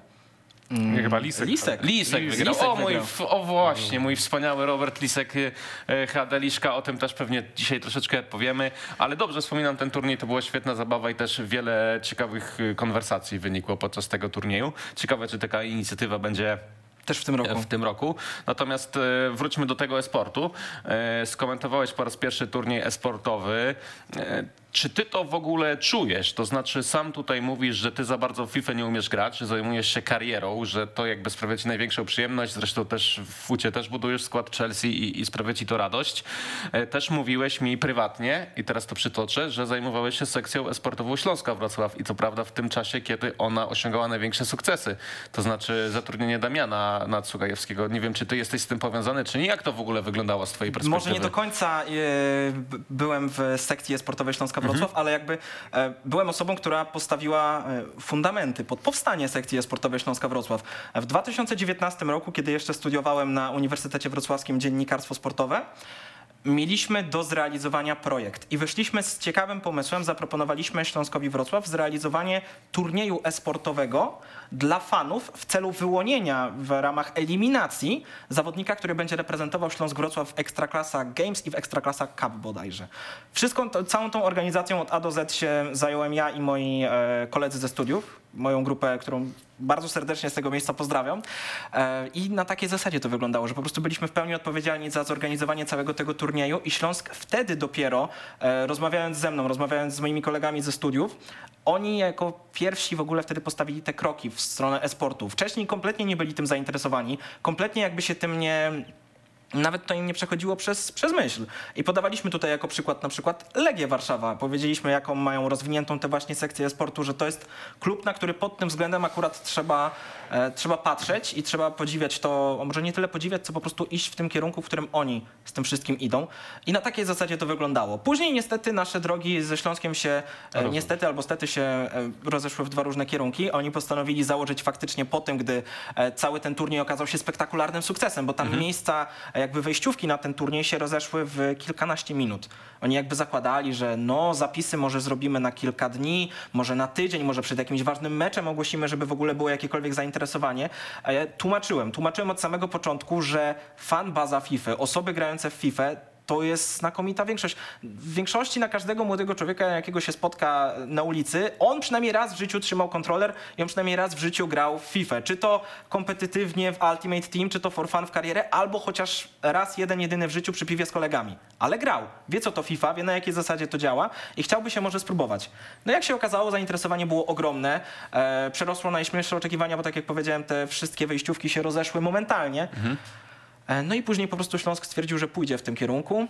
Nie, chyba Lisek. Lisek. Lisek Lisek wygrał. o, mój, wygrał. o właśnie, mój wspaniały Robert Lisek, y, y, Hadeliszka, o tym też pewnie dzisiaj troszeczkę powiemy, ale dobrze wspominam ten turniej, to była świetna zabawa i też wiele ciekawych y, konwersacji wynikło podczas tego turnieju. Ciekawe, czy taka inicjatywa będzie Też w tym roku. w tym roku. Natomiast e, wróćmy do tego e-sportu. E, Skomentowałeś po raz pierwszy turniej e-sportowy. E, Czy ty to w ogóle czujesz? To znaczy sam tutaj mówisz, że ty za bardzo w FIFA nie umiesz grać, że zajmujesz się karierą, że to jakby sprawia ci największą przyjemność. Zresztą też w fucie też budujesz skład Chelsea i, i sprawia ci to radość. Też mówiłeś mi prywatnie, i teraz to przytoczę, że zajmowałeś się sekcją e-sportową Śląska Wrocław i to prawda w tym czasie, kiedy ona osiągała największe sukcesy. To znaczy zatrudnienie Damiana Nadsugajewskiego. Nie wiem, czy ty jesteś z tym powiązany, czy nie? Jak to w ogóle wyglądało z twojej perspektywy? Może nie do końca e, byłem w sekcji sportowej Śląska Wrocław, Mhm. ale jakby e, byłem osobą, która postawiła e, fundamenty pod powstanie sekcji sportowej Śląska Wrocław. W 2019 roku, kiedy jeszcze studiowałem na Uniwersytecie Wrocławskim Dziennikarstwo Sportowe, mieliśmy do zrealizowania projekt i wyszliśmy z ciekawym pomysłem, zaproponowaliśmy Śląskowi Wrocław zrealizowanie turnieju e-sportowego dla fanów w celu wyłonienia w ramach eliminacji zawodnika, który będzie reprezentował Śląsk Wrocław w Ekstraklasa Games i w Ekstraklasa Cup bodajże. Wszystką, to, całą tą organizacją od A do Z się zająłem ja i moi e, koledzy ze studiów, moją grupę, którą bardzo serdecznie z tego miejsca pozdrawiam. E, I na takiej zasadzie to wyglądało, że po prostu byliśmy w pełni odpowiedzialni za zorganizowanie całego tego turnieju i Śląsk wtedy dopiero, e, rozmawiając ze mną, rozmawiając z moimi kolegami ze studiów, oni jako pierwsi w ogóle wtedy postawili te kroki w stronę e-sportu. Wcześniej kompletnie nie byli tym zainteresowani, kompletnie jakby się tym nie, nawet to im nie przechodziło przez, przez myśl. I podawaliśmy tutaj jako przykład na przykład Legię Warszawa. Powiedzieliśmy, jaką mają rozwiniętą tę właśnie sekcję sportu, że to jest klub, na który pod tym względem akurat trzeba, e, trzeba patrzeć i trzeba podziwiać to, może nie tyle podziwiać, co po prostu iść w tym kierunku, w którym oni z tym wszystkim idą. I na takiej zasadzie to wyglądało. Później niestety nasze drogi ze Śląskiem się e, niestety albo stety się e, rozeszły w dwa różne kierunki. Oni postanowili założyć faktycznie po tym, gdy e, cały ten turniej okazał się spektakularnym sukcesem, bo tam miejsca e, jakby wejściówki na ten turniej się rozeszły w kilkanaście minut. Oni jakby zakładali, że no zapisy może zrobimy na kilka dni, może na tydzień, może przed jakimś ważnym meczem ogłosimy, żeby w ogóle było jakiekolwiek zainteresowanie. A ja tłumaczyłem, tłumaczyłem od samego początku, że fan baza FIFA, osoby grające w FIFA to jest znakomita większość. W większości na każdego młodego człowieka, jakiego się spotka na ulicy, on przynajmniej raz w życiu trzymał kontroler i on przynajmniej raz w życiu grał w FIFA. Czy to kompetytywnie w Ultimate Team, czy to for fun w karierę, albo chociaż raz jeden, jedyny w życiu przy piwie z kolegami. Ale grał. Wie co to FIFA, wie na jakiej zasadzie to działa i chciałby się może spróbować. No jak się okazało, zainteresowanie było ogromne. E, przerosło najśmielsze oczekiwania, bo tak jak powiedziałem, te wszystkie wejściówki się rozeszły momentalnie. E, No i później po prostu Śląsk stwierdził, że pójdzie w tym kierunku.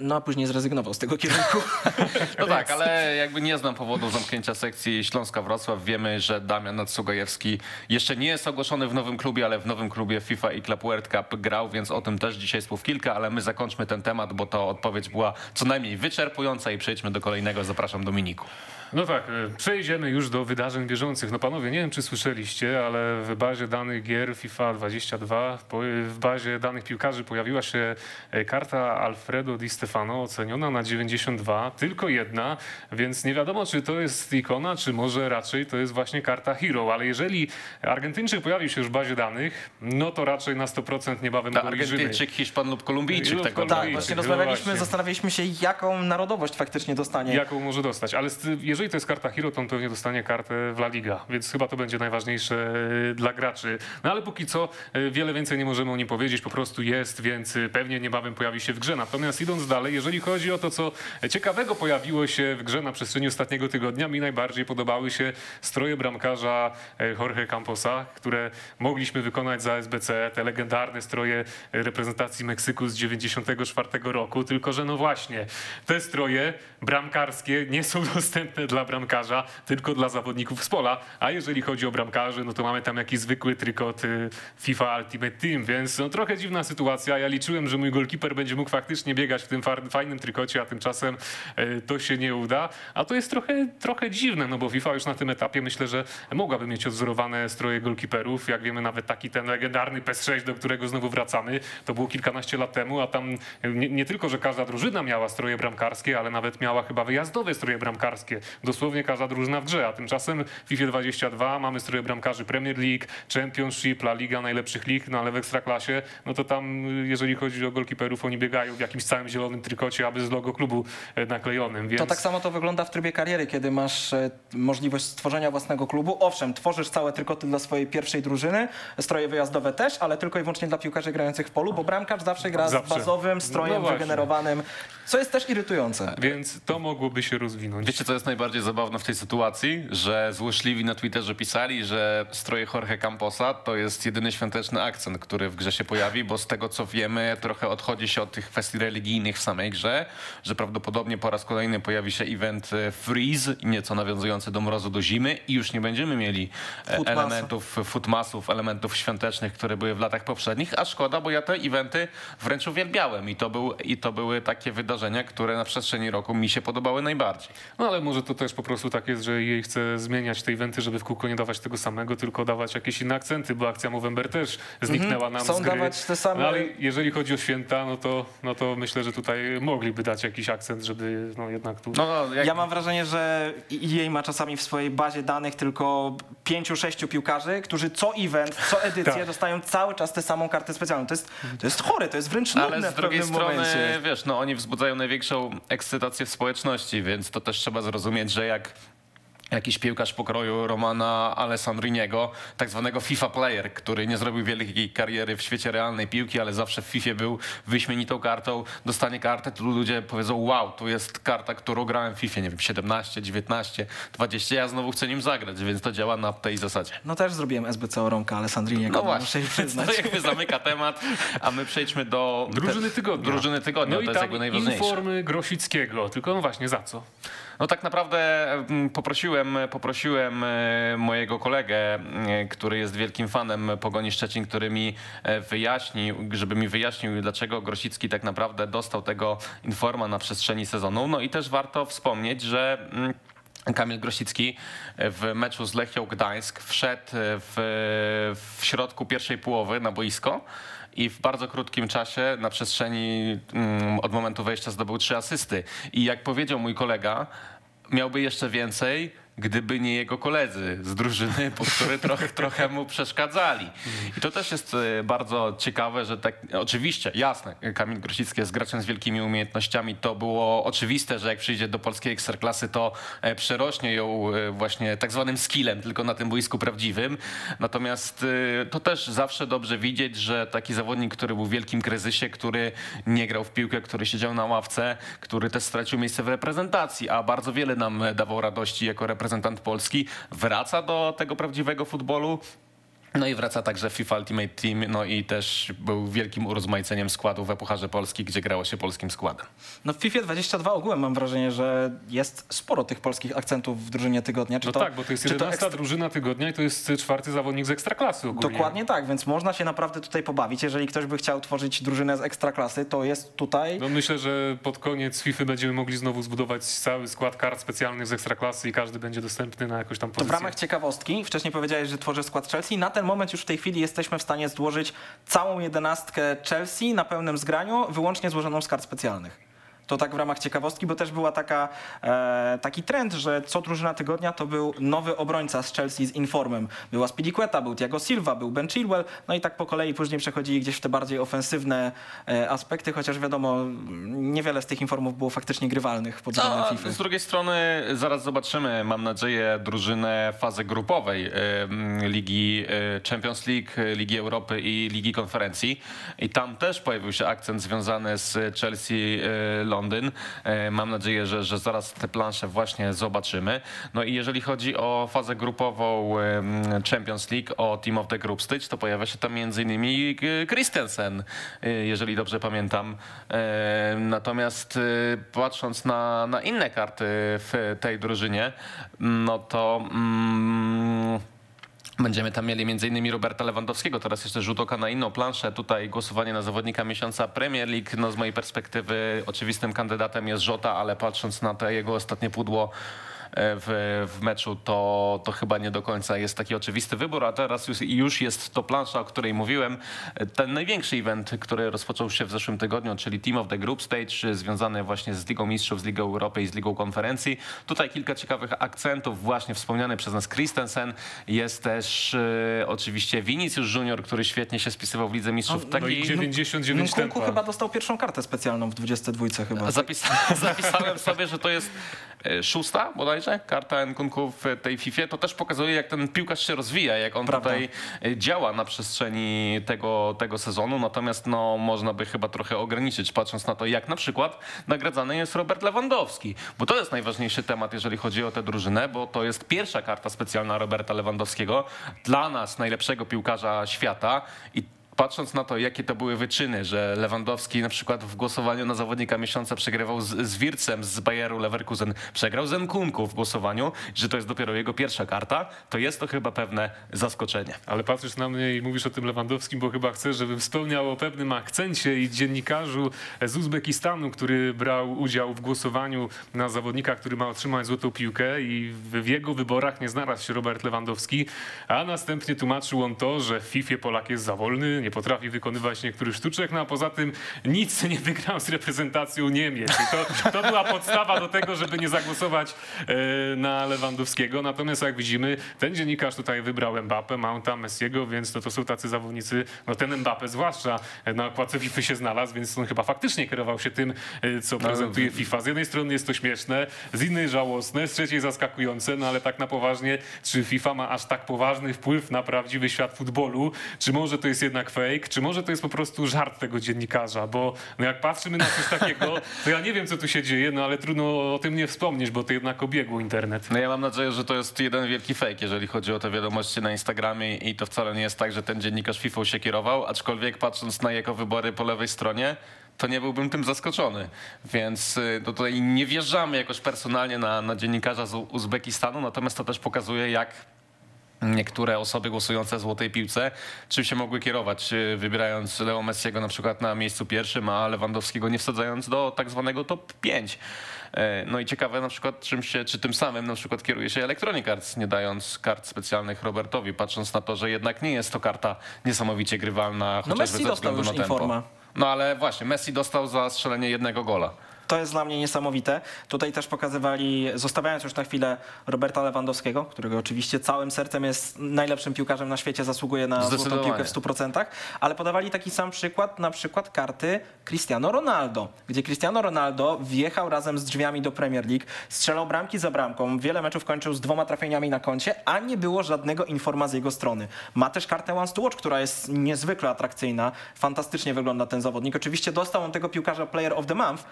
No a później zrezygnował z tego kierunku. No tak, ale jakby nie znam powodu zamknięcia sekcji Śląska-Wrocław. Wiemy, że Damian Nadsugajewski jeszcze nie jest ogłoszony w nowym klubie, ale w nowym klubie FIFA i Club World Cup grał, więc o tym też dzisiaj słów kilka, ale my zakończmy ten temat, bo to odpowiedź była co najmniej wyczerpująca i przejdźmy do kolejnego. Zapraszam Dominiku. No tak, e, przejdziemy już do wydarzeń bieżących. No panowie, nie wiem czy słyszeliście, ale w bazie danych gier FIFA 22, po- w bazie danych piłkarzy pojawiła się e, karta Alfredo Di Stefano oceniona na 92, tylko jedna, więc nie wiadomo czy to jest ikona, czy może raczej to jest właśnie karta Hero, ale jeżeli Argentyńczyk pojawił się już w bazie danych, no to raczej na 100% niebawem Ta go. Argentyńczyk, Hiszpan lub Kolumbijczyk Lub tego Kolumbijczyk. tak, właśnie no rozmawialiśmy, właśnie. zastanawialiśmy się, jaką narodowość faktycznie dostanie. Jaką może dostać, ale st- jeżeli to jest karta Hero, to on pewnie dostanie kartę w La Liga, więc chyba to będzie najważniejsze e, dla graczy. No ale póki co e, wiele więcej nie możemy o nim powiedzieć, po prostu jest, więc e, pewnie niebawem pojawi się w grze. Natomiast idąc dalej, jeżeli chodzi o to, co ciekawego pojawiło się w grze na przestrzeni ostatniego tygodnia, mi najbardziej podobały się stroje bramkarza Jorge Camposa, które mogliśmy wykonać za SBC, te legendarne stroje reprezentacji Meksyku z 94 roku, tylko że no właśnie, te stroje bramkarskie nie są dostępne dla bramkarza, tylko dla zawodników z pola, a jeżeli chodzi o bramkarzy, no to mamy tam jakiś zwykły trykot y, FIFA Ultimate Team, więc no trochę dziwna sytuacja. Ja liczyłem, że mój golkiper będzie mógł faktycznie biegać w tym fajnym trykocie, a tymczasem y, to się nie uda, a to jest trochę, trochę dziwne, no bo FIFA już na tym etapie myślę, że mogłaby mieć odzorowane stroje golkiperów, jak wiemy nawet taki ten legendarny PES-6, do którego znowu wracamy, to było kilkanaście lat temu, a tam nie, nie tylko, że każda drużyna miała stroje bramkarskie, ale nawet miała chyba wyjazdowe stroje bramkarskie. Dosłownie każda drużyna w grze, a tymczasem w FIFA 22 mamy stroje bramkarzy Premier League, Championship, La Liga najlepszych lig, no ale w Ekstraklasie, no to tam y, jeżeli chodzi o golkiperów, oni biegają w jakimś całym zielonym trykocie, aby z logo klubu e, naklejonym, więc... To tak samo to wygląda w trybie kariery, kiedy masz e, możliwość stworzenia własnego klubu. Owszem, tworzysz całe trykoty dla swojej pierwszej drużyny, stroje wyjazdowe też, ale tylko i wyłącznie dla piłkarzy grających w polu, bo bramkarz zawsze gra Zawsze. z bazowym strojem No wygenerowanym, co jest też irytujące. Więc to mogłoby się rozwinąć. Wiecie, co jest najbardziej zabawne w tej sytuacji? Że złośliwi na Twitterze pisali, że stroje Jorge Camposa to jest jedyny świąteczny akcent, który w grze się pojawi, bo z tego co wiemy, trochę odchodzi się od tych kwestii religijnych w samej grze, że prawdopodobnie po raz kolejny pojawi się event e, Freeze, nieco nawiązujący do mrozu do zimy i już nie będziemy mieli e, Footmasu. elementów, footmasów, elementów świątecznych, które były w latach poprzednich, a szkoda, bo ja te eventy wręcz uwielbiałem i to, był, i to były takie wydarzenia, które na przestrzeni roku mi się podobały najbardziej. No ale może to też po prostu tak jest, że jej chce zmieniać te eventy, żeby w kółko nie dawać tego samego, tylko dawać jakieś inne akcenty, bo akcja Movember też zniknęła nam Chcą z gry. dawać te same- No, ale jeżeli chodzi o święta, no to, no to myślę, że tutaj mogliby dać jakiś akcent, żeby no jednak tu... No, no, jak, Ja mam wrażenie, że jej ma czasami w swojej bazie danych tylko pięciu, sześciu piłkarzy, którzy co event, co edycję Tak. dostają cały czas tę samą kartę specjalną. To jest, to jest chore, to jest wręcz nudne Ale z drugiej strony, momencie. wiesz, no oni wzbudzają największą ekscytację w społeczności, więc to też trzeba zrozumieć, że jak jakiś piłkarz pokroju Romana Alessandriniego, tak zwanego FIFA player, który nie zrobił wielkiej kariery w świecie realnej piłki, ale zawsze w FIFA był wyśmienitą kartą, dostanie kartę, to ludzie powiedzą, wow, tu jest karta, którą grałem w FIFA, nie wiem, 17, 19, 20, ja znowu chcę nim zagrać, więc to działa na tej zasadzie. No też zrobiłem SBC o Romka Alessandriniego, No właśnie, muszę przyznać. to jakby zamyka temat, a my przejdźmy do... Drużyny tygodnia. Drużyny tygodnia, no to i jest tam jakby najważniejsze. informy Grosickiego, tylko no właśnie za co? No tak naprawdę mm, poprosiłem, poprosiłem e, mojego kolegę, e, który jest wielkim fanem Pogoni Szczecin, który mi e, wyjaśnił, żeby mi wyjaśnił, dlaczego Grosicki tak naprawdę dostał tego informa na przestrzeni sezonu. No i też warto wspomnieć, że mm, Kamil Grosicki w meczu z Lechią Gdańsk wszedł w, w środku pierwszej połowy na boisko i w bardzo krótkim czasie na przestrzeni mm, od momentu wejścia zdobył trzy asysty. I jak powiedział mój kolega, miałby jeszcze więcej, gdyby nie jego koledzy z drużyny, po które trochę, trochę mu przeszkadzali. I to też jest e, bardzo ciekawe, że tak, oczywiście, jasne, Kamil Grosicki jest graczem z wielkimi umiejętnościami. To było oczywiste, że jak przyjdzie do polskiej ekstraklasy, to e, przerośnie ją e, właśnie tak zwanym skillem, tylko na tym boisku prawdziwym. Natomiast to też zawsze dobrze widzieć, że taki zawodnik, który był w wielkim kryzysie, który nie grał w piłkę, który siedział na ławce, który też stracił miejsce w reprezentacji, a bardzo wiele nam dawał radości jako reprezentant Polski, wraca do tego prawdziwego futbolu. No i wraca także FIFA Ultimate Team, no i też był wielkim urozmaiceniem składu w Pucharze Polski, gdzie grało się polskim składem. No w FIFA 22 ogółem mam wrażenie, że jest sporo tych polskich akcentów w drużynie tygodnia. Czy No to, tak, bo to jest czy 11 ekstra- drużyna tygodnia i to jest czwarty zawodnik z ekstraklasy ogólnie. Dokładnie tak, więc można się naprawdę tutaj pobawić. Jeżeli ktoś by chciał tworzyć drużynę z ekstraklasy, to jest tutaj No myślę, że pod koniec FIFA będziemy mogli znowu zbudować cały skład kart specjalnych z ekstraklasy i każdy będzie dostępny na jakąś tam To pozycję. w ramach ciekawostki, wcześniej powiedziałeś, że tworzę skład Chelsea. Na ten moment już w tej chwili jesteśmy w stanie złożyć całą jedenastkę Chelsea na pełnym zgraniu, wyłącznie złożoną z kart specjalnych. To tak w ramach ciekawostki, bo też była taka, e, taki trend, że co drużyna tygodnia to był nowy obrońca z Chelsea z Informem. Była Spiliqueta, był Thiago Silva, był Ben Chilwell, no i tak po kolei później przechodzili gdzieś w te bardziej ofensywne e, aspekty, chociaż wiadomo, niewiele z tych informów było faktycznie grywalnych pod względem No, FIFA. z drugiej strony zaraz zobaczymy, mam nadzieję, drużynę fazy grupowej em, Ligi e, Champions League, e, Ligi Europy i Ligi Konferencji. I tam też pojawił się akcent związany z Chelsea e, Londyn. E, Mam nadzieję, że, że zaraz te plansze właśnie zobaczymy. No i jeżeli chodzi o fazę grupową Champions League, o Team of the Group Stage, to pojawia się tam innymi e, Christensen, e, jeżeli dobrze pamiętam. Natomiast patrząc na, na inne karty w tej drużynie, no to mm, Będziemy tam mieli m.in. Roberta Lewandowskiego, teraz jeszcze rzut oka na inną planszę. Tutaj głosowanie na zawodnika miesiąca Premier League. No z mojej perspektywy oczywistym kandydatem jest Żota, ale patrząc na te jego ostatnie pudło w, w meczu, to, to chyba nie do końca jest taki oczywisty wybór, a teraz już, już jest to plansza, o której mówiłem. Ten największy event, który rozpoczął się w zeszłym tygodniu, czyli Team of the Group Stage, związany właśnie z Ligą Mistrzów, z Ligą Europy i z Ligą Konferencji. Tutaj kilka ciekawych akcentów, właśnie wspomniany przez nas Christensen. Jest też e, oczywiście Vinicius Junior, który świetnie się spisywał w Lidze Mistrzów. No No i 99 Nkunku tempa. chyba dostał pierwszą kartę specjalną w 22 chyba. Zapisa- zapisałem sobie, że to jest e, szósta bodajże karta Nkunku w tej FIFA. To też pokazuje, jak ten piłkarz się rozwija, jak on Prawda. tutaj e, działa na przestrzeni tego, tego sezonu. Natomiast no, można by chyba trochę ograniczyć, patrząc na to, jak na przykład nagradzany jest Robert Lewandowski. Bo to jest najważniejszy temat, jeżeli chodzi o tę drużynę, bo to jest pierwsza karta specjalna Roberta Lewandowskiego. Dla nas najlepszego piłkarza świata. I Patrząc na to, jakie to były wyczyny, że Lewandowski na przykład w głosowaniu na zawodnika miesiąca przegrywał z, z Wircem z Bayeru Leverkusen, przegrał z Nkunku w głosowaniu, że to jest dopiero jego pierwsza karta, to jest to chyba pewne zaskoczenie. Ale patrzysz na mnie i mówisz o tym Lewandowskim, bo chyba chcesz, żebym wspomniał o pewnym akcencie i dziennikarzu z Uzbekistanu, który brał udział w głosowaniu na zawodnika, który ma otrzymać złotą piłkę i w jego wyborach nie znalazł się Robert Lewandowski, a następnie tłumaczył on to, że w FIFA Polak jest za wolny, nie potrafi wykonywać niektórych sztuczek, no a poza tym nic nie wygrał z reprezentacją Niemiec. I to, to była podstawa do tego, żeby nie zagłosować e, na Lewandowskiego. Natomiast jak widzimy, ten dziennikarz tutaj wybrał Mbappé, Mounta, Messiego, więc no to są tacy zawodnicy, no ten Mbappé zwłaszcza na okładce FIFA się znalazł, więc on chyba faktycznie kierował się tym, e, co prezentuje FIFA. Z jednej strony jest to śmieszne, z innej żałosne, z trzeciej zaskakujące, no ale tak na poważnie, czy FIFA ma aż tak poważny wpływ na prawdziwy świat futbolu, czy może to jest jednak fake, czy może to jest po prostu żart tego dziennikarza, bo no jak patrzymy na coś takiego, to ja nie wiem, co tu się dzieje, no ale trudno o tym nie wspomnieć, bo to jednak obiegło internet. No ja mam nadzieję, że to jest jeden wielki fake, jeżeli chodzi o te wiadomości na Instagramie i to wcale nie jest tak, że ten dziennikarz FIFA się kierował, aczkolwiek patrząc na jego wybory po lewej stronie, to nie byłbym tym zaskoczony. Więc y, to tutaj nie wjeżdżamy jakoś personalnie na, na dziennikarza z Uzbekistanu, natomiast to też pokazuje, jak niektóre osoby głosujące w złotej piłce czym się mogły kierować, wybierając Leo Messiego na przykład na miejscu pierwszym, a Lewandowskiego nie wsadzając do tak zwanego top 5. E, No i ciekawe na przykład, czym się, czy tym samym na przykład kieruje się Electronic Arts, nie dając kart specjalnych Robertowi, patrząc na to, że jednak nie jest to karta niesamowicie grywalna, chociażby Messi ze dostał względu już na tempo. informa. No ale właśnie, Messi dostał za strzelenie jednego gola. To jest dla mnie niesamowite. Tutaj też pokazywali, zostawiając już na chwilę Roberta Lewandowskiego, którego oczywiście całym sercem jest najlepszym piłkarzem na świecie, zasługuje na złotą piłkę w 100%, ale podawali taki sam przykład, na przykład karty Cristiano Ronaldo, gdzie Cristiano Ronaldo wjechał razem z drzwiami do Premier League, strzelał bramki za bramką, wiele meczów kończył z dwoma trafieniami na koncie, a nie było żadnego informa z jego strony. Ma też kartę Once to Watch, która jest niezwykle atrakcyjna, fantastycznie wygląda ten zawodnik. Oczywiście dostał on tego piłkarza Player of the Month,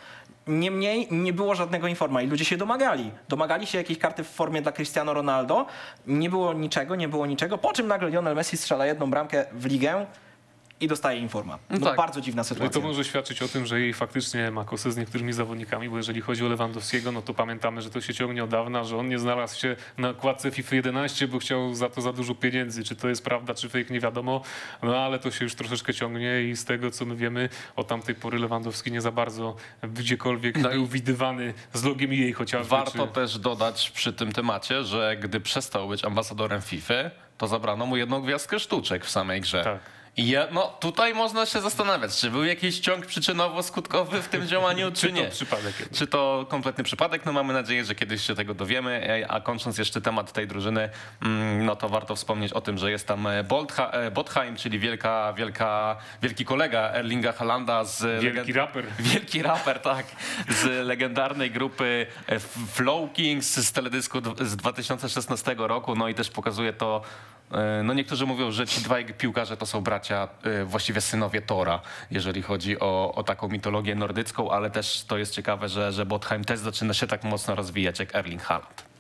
Niemniej nie było żadnego informa i ludzie się domagali. Domagali się jakiejś karty w formie dla Cristiano Ronaldo. Nie było niczego, nie było niczego. Po czym nagle Lionel Messi strzela jedną bramkę w ligę i dostaje informa. No, No tak. Bardzo dziwna No i sytuacja. to może świadczyć o tym, że jej faktycznie ma kosę z niektórymi zawodnikami, bo jeżeli chodzi o Lewandowskiego, no to pamiętamy, że to się ciągnie od dawna, że on nie znalazł się na kładce FIFA 11, bo chciał za to za dużo pieniędzy. Czy to jest prawda, czy fake, nie wiadomo, no ale to się już troszeczkę ciągnie i z tego, co my wiemy, od tamtej pory Lewandowski nie za bardzo gdziekolwiek No był widywany z logiem jej chociażby. Warto czy... też dodać przy tym temacie, że gdy przestał być ambasadorem FIFA, to zabrano mu jedną gwiazdkę sztuczek w samej grze. Tak. Ja, no tutaj można się zastanawiać, czy był jakiś ciąg przyczynowo-skutkowy w tym działaniu, czy, Czy nie. przypadek? Czy to kompletny przypadek? No mamy nadzieję, że kiedyś się tego dowiemy. E, A kończąc jeszcze temat tej drużyny, mm, no to warto wspomnieć o tym, że jest tam e, Boltha, e, Botheim, czyli wielka, wielka, wielki kolega Erlinga Halanda z Wielki raper. Wielki raper, tak, z legendarnej grupy Flow Kings z teledysku z 2016 roku. No i też pokazuje to. E, No niektórzy mówią, że ci dwaj piłkarze to są bracia, e, właściwie synowie Tora, jeżeli chodzi o, o taką mitologię nordycką, ale też to jest ciekawe, że, że Botheim też zaczyna się tak mocno rozwijać jak Erling Haaland.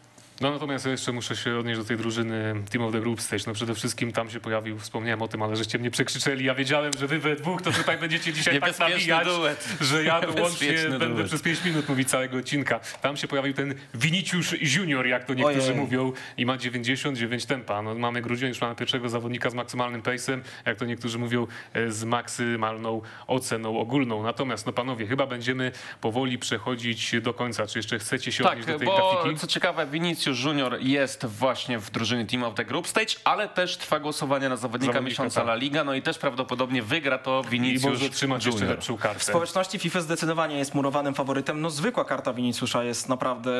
No natomiast ja jeszcze muszę się odnieść do tej drużyny Team of the Group Stage. No przede wszystkim tam się pojawił, wspomniałem o tym, ale żeście mnie przekrzyczeli. Ja wiedziałem, że wy we dwóch to tutaj będziecie dzisiaj tak nabijać, duet. że ja łącznie Niebezpieczny będę duet. przez 5 minut mówić całego odcinka. Tam się pojawił ten Vinicius Junior, jak to niektórzy Ojej. mówią i ma 99 tempa. No, mamy grudzień, już mamy pierwszego zawodnika z maksymalnym pace'em, jak to niektórzy mówią, e, z maksymalną oceną ogólną. Natomiast, no panowie, chyba będziemy powoli przechodzić do końca. Czy jeszcze chcecie się odnieść do Tak, tej bo grafiki? co ciekawe, Vinicius Junior jest właśnie w drużynie Team of the Group Stage, ale też trwa głosowanie na zawodnika, Zawodnika, miesiąca tak. La Liga, no i też prawdopodobnie wygra to I Vinicius może trzymać jeszcze Junior. lepszą W kartę. społeczności FIFA zdecydowanie jest murowanym faworytem. No zwykła karta Viniciusza jest naprawdę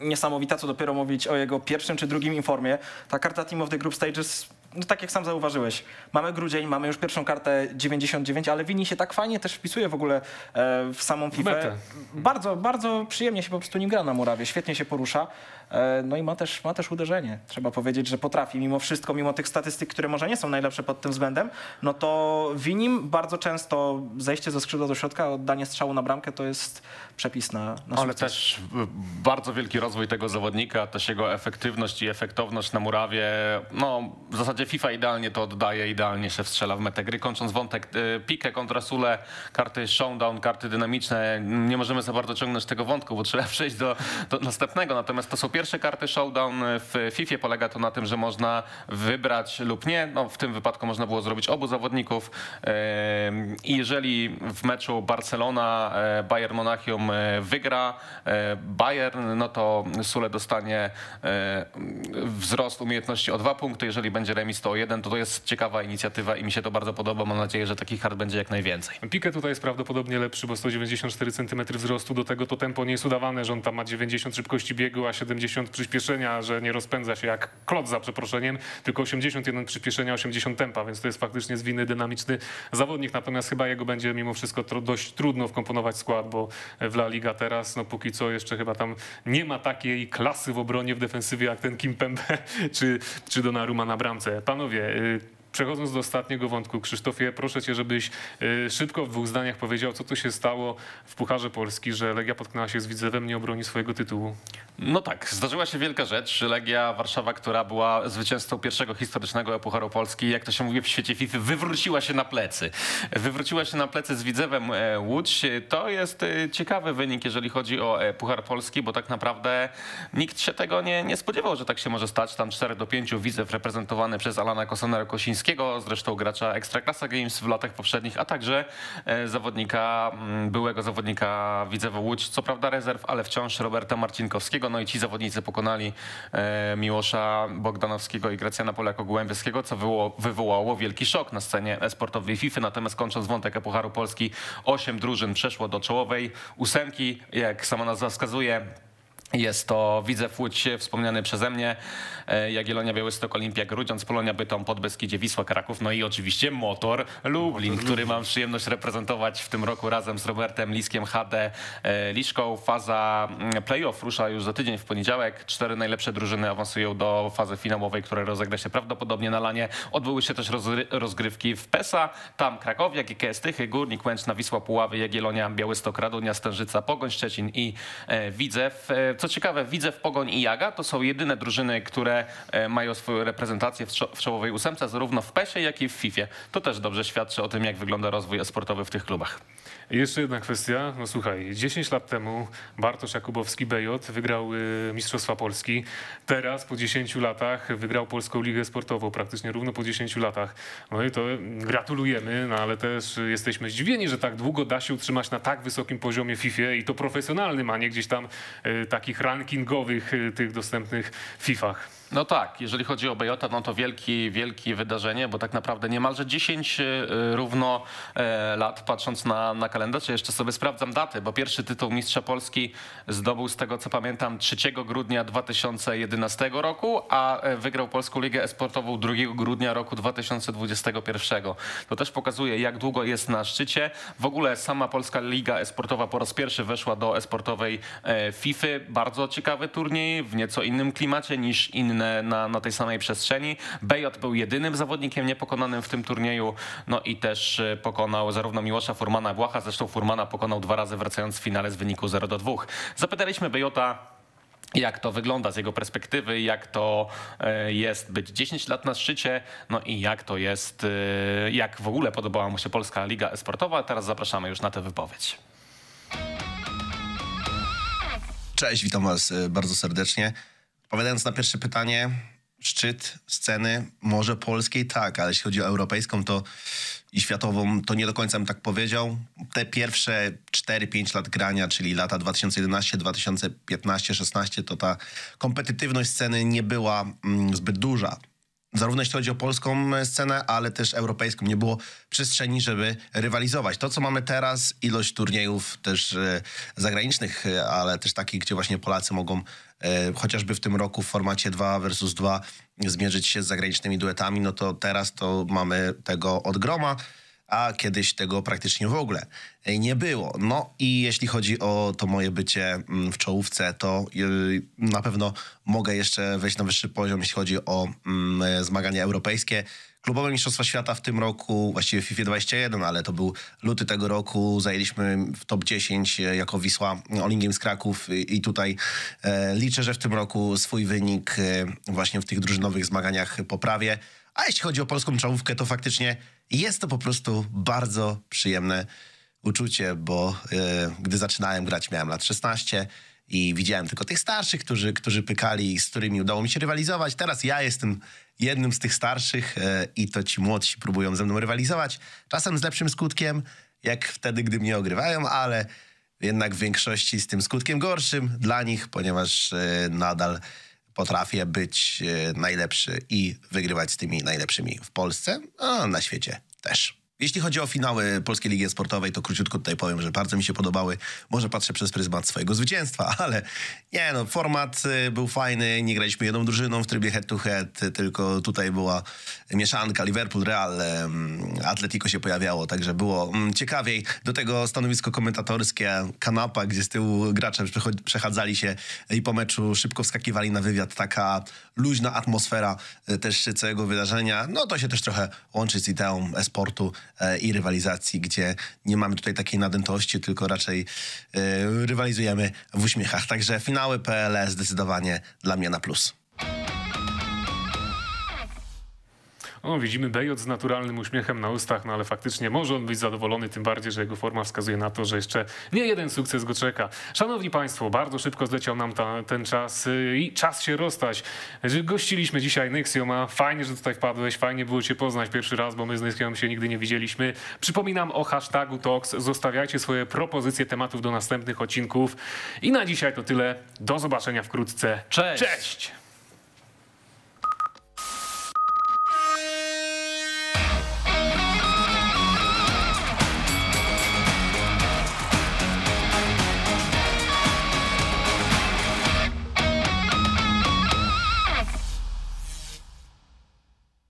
niesamowita, co dopiero mówić o jego pierwszym czy drugim informie. Ta karta Team of the Group Stages, no tak jak sam zauważyłeś, mamy grudzień, mamy już pierwszą kartę 99, ale Vini się tak fajnie też wpisuje w ogóle e, w samą FIFA. metę. Bardzo, bardzo przyjemnie się po prostu nim gra na murawie, świetnie się porusza. E, No i ma też, ma też uderzenie. Trzeba powiedzieć, że potrafi mimo wszystko, mimo tych statystyk, które może nie są najlepsze pod tym względem, no to Winim bardzo często zejście ze skrzydła do środka, oddanie strzału na bramkę to jest przepis na, na Ale też y, bardzo wielki rozwój tego zawodnika, też jego efektywność i efektowność na murawie. No, w zasadzie FIFA idealnie to oddaje, idealnie się wstrzela w metę gry. Kończąc wątek, y, pikę kontra Sule, karty showdown, karty dynamiczne. Nie możemy za bardzo ciągnąć tego wątku, bo trzeba przejść do, do następnego. Natomiast to są pierwsze karty showdown. W FIFA polega to na tym, że można wybrać lub nie. No, w tym wypadku można było zrobić obu zawodników. I jeżeli w meczu Barcelona, e, Bayern Monachium e, wygra e, Bayern, no to Sule dostanie wzrost umiejętności o dwa punkty. Jeżeli będzie remis, o jeden. To to jest ciekawa inicjatywa i mi się to bardzo podoba. Mam nadzieję, że takich kart będzie jak najwięcej. Pikę tutaj jest prawdopodobnie lepszy, bo 194 cm wzrostu, do tego to tempo nie jest udawane, że on tam ma 90 szybkości biegu, a 70 przyspieszenia, że nie rozpędza się jak klot za przeproszeniem, tylko 81 przyspieszenia, 80 tempa, więc to jest faktycznie zwinny, dynamiczny zawodnik, natomiast chyba jego będzie mimo wszystko dość trudno wkomponować skład, bo w La Liga teraz, no póki co jeszcze chyba tam nie ma takiej klasy w obronie, w defensywie jak ten Kim Pembe czy, czy Donnarumma na bramce. Panowie, y, Przechodząc do ostatniego wątku, Krzysztofie, proszę cię, żebyś y, szybko w dwóch zdaniach powiedział, co tu się stało w Pucharze Polski, że Legia potknęła się z Widzewem, nie obroni swojego tytułu. No tak, zdarzyła się wielka rzecz. Legia Warszawa, która była zwycięzcą pierwszego historycznego Pucharu Polski, jak to się mówi w świecie FIFA, wywróciła się na plecy. Wywróciła się na plecy z Widzewem e, Łódź. To jest e, ciekawy wynik, jeżeli chodzi o e, Puchar Polski, bo tak naprawdę nikt się tego nie, nie spodziewał, że tak się może stać. Tam 4 do 5 Widzew reprezentowany przez Alana Kosanera-Kosińskiego, zresztą gracza Ekstraklasa Games w latach poprzednich, a także e, zawodnika, mm, byłego zawodnika Widzewa Łódź, co prawda rezerw, ale wciąż Roberta Marcinkowskiego. No i ci zawodnicy pokonali e, Miłosza Bogdanowskiego i Gracjana Polako-Gołębieskiego, co wywołało, wywołało wielki szok na scenie sportowej FIFA. Natomiast kończąc wątek Pucharu Polski, osiem drużyn przeszło do czołowej ósemki. Jak sama nazwa wskazuje, Jest to Widzew Łódź, wspomniany przeze mnie, e, Jagiellonia, Białystok, Olimpia, Grudziądz, Polonia, Bytom, Podbeskidzie, Wisła, Kraków, no i oczywiście Motor Lublin, który mam przyjemność reprezentować w tym roku razem z Robertem Liskiem, HD e, Liszką. Faza mm, playoff rusza już za tydzień w poniedziałek. Cztery najlepsze drużyny awansują do fazy finałowej, która rozegra się prawdopodobnie na lanie. Odbyły się też rozgrywki w PESA. Tam Krakowia, GKS Tychy, Górnik, Łęczna, Wisła, Puławy, Jagiellonia, Białystok, Radunia, Stężyca, Pogoń, Szczecin i e, Widzew. Co ciekawe, Widzew, Pogoń i Jaga to są jedyne drużyny, które e, mają swoją reprezentację w, w czołowej ósemce, zarówno w PESie, jak i w FIFA. To też dobrze świadczy o tym, jak wygląda rozwój sportowy w tych klubach. Jeszcze jedna kwestia. No słuchaj, 10 lat temu Bartosz Jakubowski BJ wygrał y, Mistrzostwa Polski. Teraz po 10 latach wygrał Polską Ligę Sportową, praktycznie równo po 10 latach. No i to gratulujemy, no ale też jesteśmy zdziwieni, że tak długo da się utrzymać na tak wysokim poziomie FIFA i to profesjonalnym, a nie gdzieś tam y, takich rankingowych y, tych dostępnych FIFach. No tak, jeżeli chodzi o Bejota, no to wielki, wielkie wydarzenie, bo tak naprawdę niemalże 10 y, równo e, lat, patrząc na, na kalendarz. Jeszcze sobie sprawdzam daty, bo pierwszy tytuł Mistrza Polski zdobył z tego, co pamiętam, 3 grudnia 2011 roku, a e, wygrał Polską Ligę Esportową 2 grudnia roku 2021. To też pokazuje, jak długo jest na szczycie. W ogóle sama Polska Liga Esportowa po raz pierwszy weszła do esportowej e, FIFA. Bardzo ciekawy turniej, w nieco innym klimacie niż inne na, na tej samej przestrzeni. BJ był jedynym zawodnikiem niepokonanym w tym turnieju, no i też e, pokonał zarówno Miłosza Furmana, Błacha, zresztą Furmana pokonał dwa razy wracając w finale z wyniku 0 do 2. Zapytaliśmy Bejota, jak to wygląda z jego perspektywy, jak to e, jest być 10 lat na szczycie, no i jak to jest, e, jak w ogóle podobała mu się Polska Liga Esportowa. Teraz zapraszamy już na tę wypowiedź. Cześć, witam Was bardzo serdecznie. Odpowiadając na pierwsze pytanie, szczyt sceny może polskiej tak, ale jeśli chodzi o europejską to i światową, to nie do końca bym tak powiedział. Te pierwsze 4-5 lat grania, czyli lata 2011, 2015, 16, to ta kompetytywność sceny nie była mm, zbyt duża zarówno jeśli chodzi o polską e, scenę, ale też europejską. Nie było przestrzeni, żeby rywalizować. To, co mamy teraz, ilość turniejów też e, zagranicznych, e, ale też takich, gdzie właśnie Polacy mogą chociażby w tym roku w formacie 2 versus 2 zmierzyć się z zagranicznymi duetami, no to teraz to mamy tego od groma a kiedyś tego praktycznie w ogóle e, nie było. No i jeśli chodzi o to moje bycie mm, w czołówce, to yy, na pewno mogę jeszcze wejść na wyższy poziom, jeśli chodzi o mm, e, zmagania europejskie. Klubowe Mistrzostwa Świata w tym roku, właściwie w FIFA 21, ale to był luty tego roku, zajęliśmy w top 10 jako Wisła All Games Kraków i, i tutaj e, liczę, że w tym roku swój wynik e, właśnie w tych drużynowych zmaganiach poprawię. A jeśli chodzi o polską czołówkę, to faktycznie jest to po prostu bardzo przyjemne uczucie, bo e, gdy zaczynałem grać, miałem lat 16 i widziałem tylko tych starszych, którzy, którzy pykali, z którymi udało mi się rywalizować. Teraz ja jestem jednym z tych starszych e, i to ci młodsi próbują ze mną rywalizować. Czasem z lepszym skutkiem, jak wtedy, gdy mnie ogrywają, ale jednak w większości z tym skutkiem gorszym dla nich, ponieważ e, nadal potrafię być e, najlepszy i wygrywać z tymi najlepszymi w Polsce, a na świecie też. Jeśli chodzi o finały Polskiej Ligi Sportowej, to króciutko tutaj powiem, że bardzo mi się podobały. Może patrzę przez pryzmat swojego zwycięstwa, ale nie no, format y, był fajny. Nie graliśmy jedną drużyną w trybie head to head, tylko tutaj była mieszanka Liverpool, Real, Atletico się pojawiało, także było mm, ciekawiej. Do tego stanowisko komentatorskie, kanapa, gdzie z tyłu gracze przechadzali się i po meczu szybko wskakiwali na wywiad. Taka luźna atmosfera y, też całego wydarzenia. No to się też trochę łączy z ideą e-sportu e, i rywalizacji, gdzie nie mamy tutaj takiej nadętości, tylko raczej e, rywalizujemy w uśmiechach. Także finały PLE zdecydowanie dla mnie na plus. No, widzimy Bejot z naturalnym uśmiechem na ustach, no ale faktycznie może on być zadowolony, tym bardziej, że jego forma wskazuje na to, że jeszcze nie jeden sukces go czeka. Szanowni Państwo, bardzo szybko zleciał nam ta, ten czas y, i czas się rozstać. Gościliśmy dzisiaj Nexioma. Fajnie, że tutaj wpadłeś, fajnie było Cię poznać pierwszy raz, bo my z Nexiomem się nigdy nie widzieliśmy. Przypominam o hashtagu Talks. Zostawiajcie swoje propozycje tematów do następnych odcinków. I na dzisiaj to tyle. Do zobaczenia wkrótce. Cześć! Cześć!